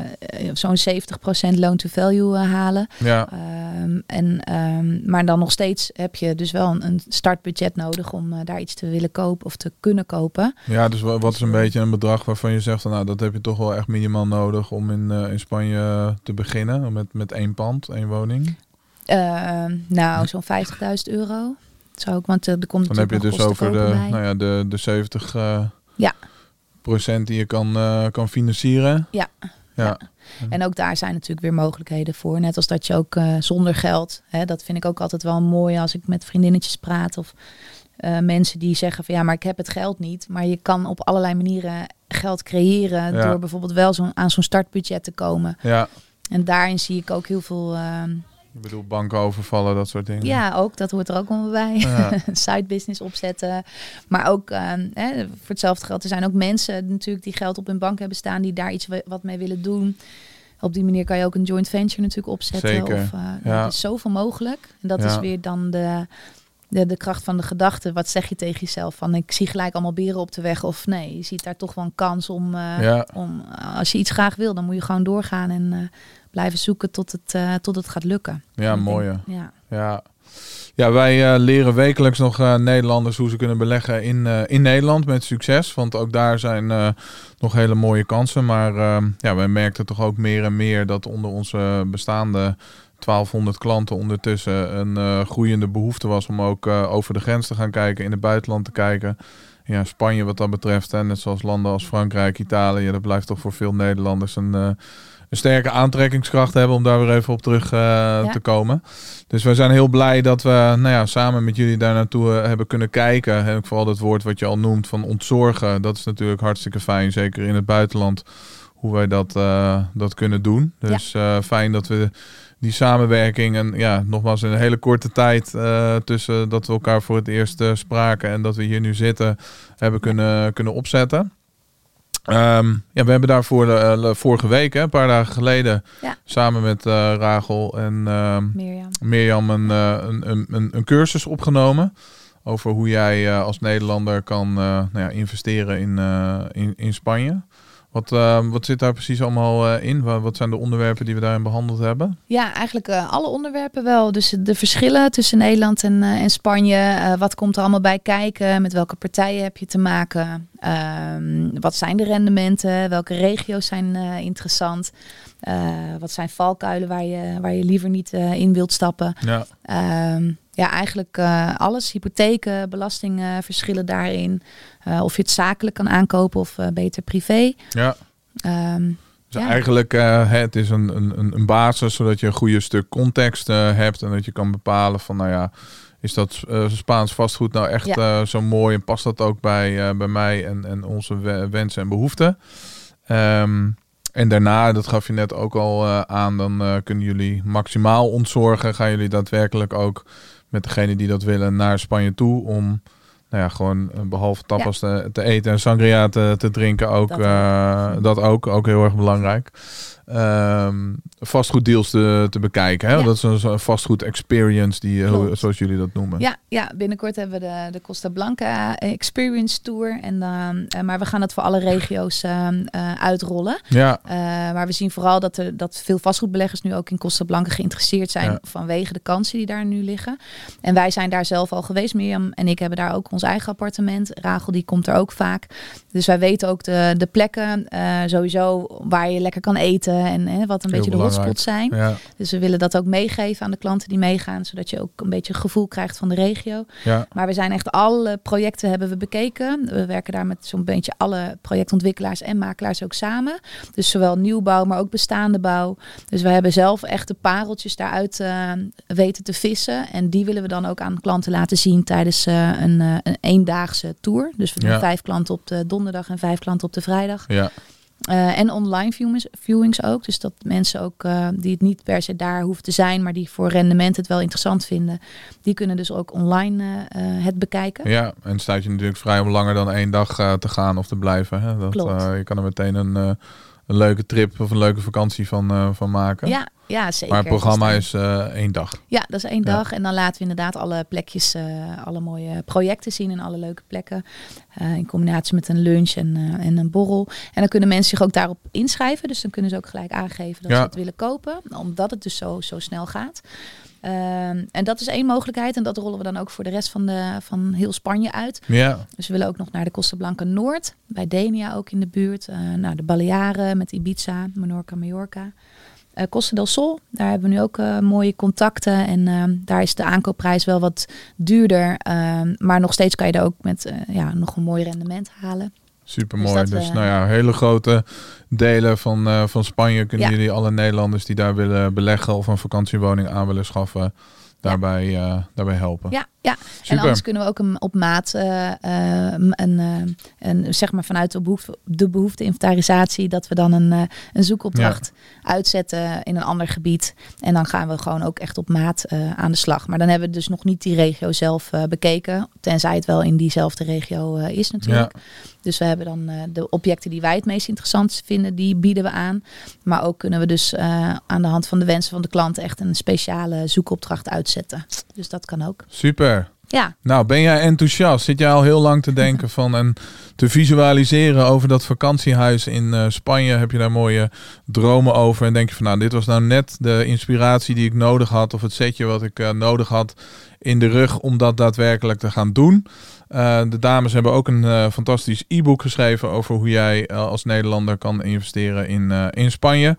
zo'n 70% loan to value eh, halen. Ja, Ehm, en, ehm, maar dan nog steeds heb je dus wel een, een startbudget nodig om eh, daar iets te willen kopen of te kunnen kopen. Ja, dus wa- wat is een beetje een bedrag waarvan je zegt, nou dat heb je toch wel echt minimaal nodig om in, in Spanje te beginnen met, met één pand, één woning? Nou, zo'n 50.000 euro. Zou ik, want er komt Dan heb je dus over de, bij. nou ja, de, de 70 eh, Ja. Procent die je kan, eh, kan financieren. Ja. Ja. En ook daar zijn natuurlijk weer mogelijkheden voor. Net als dat je ook eh, zonder geld, hè, dat vind ik ook altijd wel mooi als ik met vriendinnetjes praat of eh, mensen die zeggen van ja, maar ik heb het geld niet. Maar je kan op allerlei manieren geld creëren Ja. door bijvoorbeeld wel zo'n aan zo'n startbudget te komen. ja. En daarin zie ik ook heel veel. Ik bedoel, banken overvallen, dat soort dingen. ja, ook dat hoort er ook wel bij. Ja. Side business opzetten. Maar ook eh, hè, voor hetzelfde geld. Er zijn ook mensen natuurlijk die geld op hun bank hebben staan die daar iets wat mee willen doen. Op die manier kan je ook een joint venture natuurlijk opzetten. Zeker, Of, ja. Er is zoveel mogelijk. En dat Ja. is weer dan de, de, de kracht van de gedachte. Wat zeg je tegen jezelf? Van ik zie gelijk allemaal beren op de weg. Of nee, je ziet daar toch wel een kans om. eh, om als je iets graag wil, dan moet je gewoon doorgaan en blijven zoeken tot het, eh, tot het gaat lukken. Ja, Ik mooi. denk- hè. Ja. Ja. Ja, wij eh, leren wekelijks nog eh, Nederlanders hoe ze kunnen beleggen in, in Nederland met succes. Want ook daar zijn nog hele mooie kansen. Maar eh, ja, wij merkten toch ook meer en meer dat onder onze bestaande 1200 klanten ondertussen een groeiende behoefte was om ook over de grens te gaan kijken, in het buitenland te kijken. Ja, Spanje wat dat betreft, hè, net zoals landen als Frankrijk, Italië, dat blijft toch voor veel Nederlanders een, een sterke aantrekkingskracht hebben om daar weer even op terug eh, te komen. Dus wij zijn heel blij dat we nou ja, samen met jullie daar naartoe eh, hebben kunnen kijken. En vooral dat woord wat je al noemt van ontzorgen. Dat is natuurlijk hartstikke fijn, zeker in het buitenland, hoe wij dat, eh, dat kunnen doen. Dus fijn dat we die samenwerking en ja, nogmaals in een hele korte tijd tussen dat we elkaar voor het eerst spraken en dat we hier nu zitten, hebben kunnen, kunnen opzetten. Ehm, ja, we hebben daarvoor eh, vorige week, hè, een paar dagen geleden, Ja. samen met eh, Rachel en ehm, Mirjam. Mirjam een, eh, een, een, een, een cursus opgenomen. Over hoe jij eh, als Nederlander kan eh, nou ja, investeren in, eh, in, in Spanje. Wat, eh, wat zit daar precies allemaal eh, in? Wa- Wat zijn de onderwerpen die we daarin behandeld hebben? Ja, eigenlijk eh, alle onderwerpen wel. Dus de verschillen tussen Nederland en, eh, en Spanje. wat komt er allemaal bij kijken? Met welke partijen heb je te maken? Ehm, wat zijn de rendementen? Welke regio's zijn interessant? Wat zijn valkuilen waar je, waar je liever niet in wilt stappen? Ja, Ehm, ja, eigenlijk eh, alles. Hypotheken, belastingen, verschillen daarin. Eh, of je het zakelijk kan aankopen of eh, beter privé. ja. Ehm, Dus Ja. eigenlijk het is een, een, een basis zodat je een goede stuk context hebt. En dat je kan bepalen van nou ja, is dat Spaans vastgoed nou echt ja. zo mooi en past dat ook bij, bij mij en, en onze wensen en behoeften. Um, en daarna, dat gaf je net ook al uh, aan, dan uh, kunnen jullie maximaal ontzorgen. Gaan jullie daadwerkelijk ook met degene die dat willen naar Spanje toe om, nou ja, gewoon uh, behalve tapas ja. te, te, eten en sangria te, te drinken ook. Dat, ook. dat ook, ook heel erg belangrijk. Um, vastgoeddeals te, te bekijken. Hè? Ja. Dat is een, een vastgoed experience, die, hoe, zoals jullie dat noemen. Ja, ja, binnenkort hebben we de, de Costa Blanca Experience Tour. En, uh, maar we gaan dat voor alle regio's uh, uitrollen. Ja. Uh, maar we zien vooral dat, er, dat veel vastgoedbeleggers nu ook in Costa Blanca geïnteresseerd zijn ja. vanwege de kansen die daar nu liggen. En wij zijn daar zelf al geweest. Mirjam en ik hebben daar ook ons eigen appartement. Rachel die komt er ook vaak. Dus wij weten ook de, de plekken sowieso waar je lekker kan eten. En hè, wat een Heel beetje de belangrijk. hotspots zijn. Ja. Dus we willen dat ook meegeven aan de klanten die meegaan. Zodat je ook een beetje gevoel krijgt van de regio. Ja. Maar we zijn echt alle projecten hebben we bekeken. We werken daar met zo'n beetje alle projectontwikkelaars en makelaars ook samen. Dus zowel nieuwbouw, maar ook bestaande bouw. Dus we hebben zelf echt de pareltjes daaruit uh, weten te vissen. En die willen we dan ook aan klanten laten zien tijdens uh, een, uh, een eendaagse tour. Dus we doen Ja. vijf klanten op de donderdag en vijf klanten op de vrijdag. Ja. Uh, en online viewings, viewings ook. Dus dat mensen ook uh, die het niet per se daar hoeven te zijn, maar die voor rendement het wel interessant vinden, die kunnen dus ook online uh, het bekijken. Ja, en staat je natuurlijk vrij om langer dan één dag eh, te gaan of te blijven. Hè? Dat, Klopt. je kan er meteen een, een leuke trip of een leuke vakantie van, van maken. Ja, ja, zeker. Maar het programma Dus is eh, één dag. Ja, dat is één Ja. dag. En dan laten we inderdaad alle plekjes, eh, alle mooie projecten zien en alle leuke plekken. Eh, in combinatie met een lunch en, en een borrel. En dan kunnen mensen zich ook daarop inschrijven. Dus dan kunnen ze ook gelijk aangeven dat Ja. ze het willen kopen. Omdat het dus zo, zo snel gaat. Ehm, en dat is één mogelijkheid. En dat rollen we dan ook voor de rest van, de, van heel Spanje uit. Ja, Dus we willen ook nog naar de Costa Blanca Noord. Bij Denia ook in de buurt. Eh nou, de Balearen met Ibiza, Menorca, Mallorca. Eh Costa del Sol, daar hebben we nu ook eh, mooie contacten. En eh, daar is de aankoopprijs wel wat duurder. eh, maar nog steeds kan je er ook met ja, nog een mooi rendement halen. super Dus mooi. Dus, eh, nou ja, hele grote delen van, van Spanje kunnen Ja. jullie alle Nederlanders die daar willen beleggen of een vakantiewoning aan willen schaffen, daarbij, eh, daarbij helpen. Ja, ja. En anders kunnen we ook een, op maat eh, eh, een, eh, een, zeg maar vanuit de behoefte, de behoefte-inventarisatie dat we dan een, een zoekopdracht uitzetten in een ander gebied. En dan gaan we gewoon ook echt op maat aan de slag. Maar dan hebben we dus nog niet die regio zelf bekeken. Tenzij het wel in diezelfde regio is natuurlijk. Dus we hebben dan eh, de objecten die wij het meest interessant vinden, die bieden we aan. Maar ook kunnen we dus eh, aan de hand van de wensen van de klant echt een speciale zoekopdracht uitzetten. Dus dat kan ook. Super. Ja, Nou, ben jij enthousiast? Zit jij al heel lang te denken van en te visualiseren over dat vakantiehuis in eh, Spanje? Heb je daar mooie dromen over? En denk je van nou, dit was nou net de inspiratie die ik nodig had of het setje wat ik nodig had in de rug om dat daadwerkelijk te gaan doen? Eh, de dames hebben ook een eh, fantastisch e-book geschreven over hoe jij eh, als Nederlander kan investeren in, in Spanje.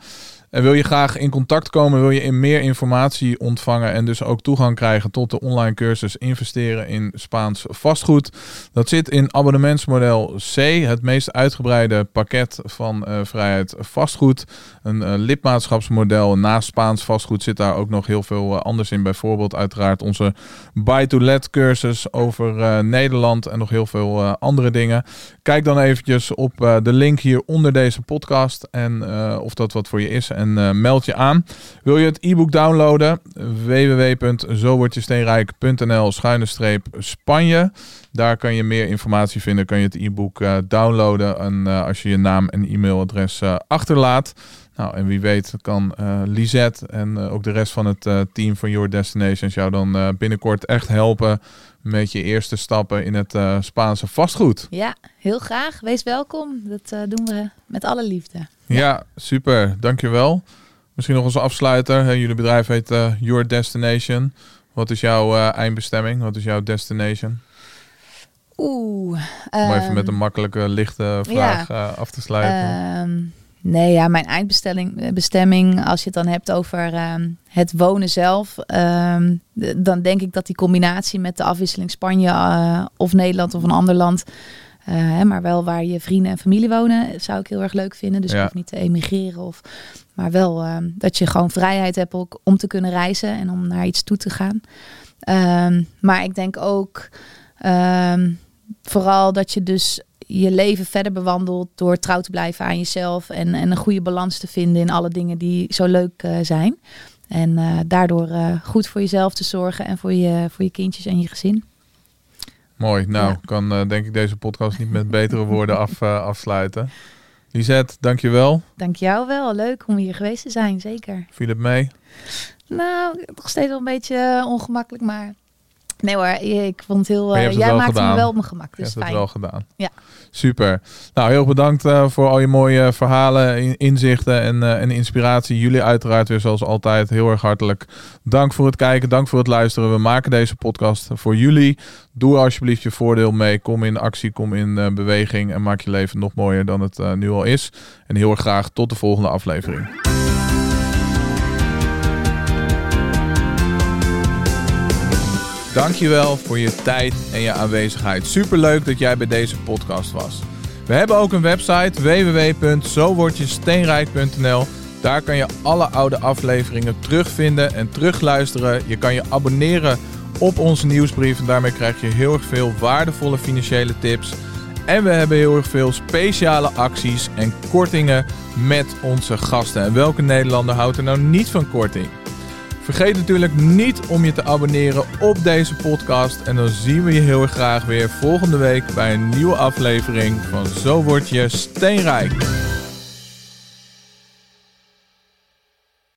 En wil je graag in contact komen, wil je in meer informatie ontvangen en dus ook toegang krijgen tot de online cursus investeren in Spaans vastgoed. Dat zit in abonnementsmodel C, het meest uitgebreide pakket van eh, vrijheid vastgoed. Een eh, lidmaatschapsmodel. Naast Spaans vastgoed zit daar ook nog heel veel eh, anders in. Bijvoorbeeld uiteraard onze buy-to-let cursus over Nederland en nog heel veel andere dingen. Kijk dan eventjes op de link hier onder deze podcast en of dat wat voor je is eh, meld je aan. Wil je het e-book downloaden? www.zowordjesteenrijk.nl schuine streep Spanje. Daar kan je meer informatie vinden. Kan je het e-book eh, downloaden en eh, als je je naam en e-mailadres achterlaat. Nou, en wie weet kan eh Lisette en ook de rest van het team van Your Destinations jou dan binnenkort echt helpen met je eerste stappen in het Spaanse vastgoed. ja, heel graag. Wees welkom. Dat doen we met alle liefde. Ja, super. Dankjewel. Misschien nog als afsluiter. jullie bedrijf heet eh, Your Destination. Wat is jouw eh, eindbestemming? Wat is jouw destination? Oeh. Om even ehm, met een makkelijke, lichte vraag eh, af te sluiten. Ehm, nee, ja, mijn eindbestelling, eh, bestemming, als je het dan hebt over ehm, het wonen zelf, dan denk ik dat die combinatie met de afwisseling Spanje of Nederland of een ander land, hè, maar wel waar je vrienden en familie wonen, zou ik heel erg leuk vinden. Dus Ja. niet te emigreren, of, maar wel ehm, dat je gewoon vrijheid hebt ook om te kunnen reizen en om naar iets toe te gaan. Ehm, maar ik denk ook ehm, vooral dat je dus je leven verder bewandelt door trouw te blijven aan jezelf en, en een goede balans te vinden in alle dingen die zo leuk eh, zijn. En eh, daardoor eh, goed voor jezelf te zorgen en voor je, voor je kindjes en je gezin. Mooi. Nou, ja. kan eh, denk ik deze podcast niet met betere woorden af, eh, afsluiten. Lisette, dankjewel. Dank jou wel. Leuk om hier geweest te zijn, zeker. Viel het mee? Nou, nog steeds wel een beetje eh, ongemakkelijk, maar... Nee hoor, ik vond het heel... Je eh, het jij maakte gedaan. me wel op mijn gemak, Je dus hebt het wel gedaan. Ja. Super. Nou, heel bedankt eh, voor al je mooie verhalen, in- inzichten en, eh, en inspiratie. Jullie uiteraard weer zoals altijd heel erg hartelijk dank voor het kijken. Dank voor het luisteren. We maken deze podcast voor jullie. Doe alsjeblieft je voordeel mee. Kom in actie, kom in eh, beweging en maak je leven nog mooier dan het eh, nu al is. En heel erg graag tot de volgende aflevering. Dankjewel voor je tijd en je aanwezigheid. Superleuk dat jij bij deze podcast was. We hebben ook een website www.zowordjesteenrijk.nl. Daar kan je alle oude afleveringen terugvinden en terugluisteren. Je kan je abonneren op onze nieuwsbrief en daarmee krijg je heel erg veel waardevolle financiële tips. En we hebben heel erg veel speciale acties en kortingen met onze gasten. En welke Nederlander houdt er nou niet van korting? Vergeet natuurlijk niet om je te abonneren op deze podcast. En dan zien we je heel erg graag weer volgende week bij een nieuwe aflevering van Zo word je steenrijk.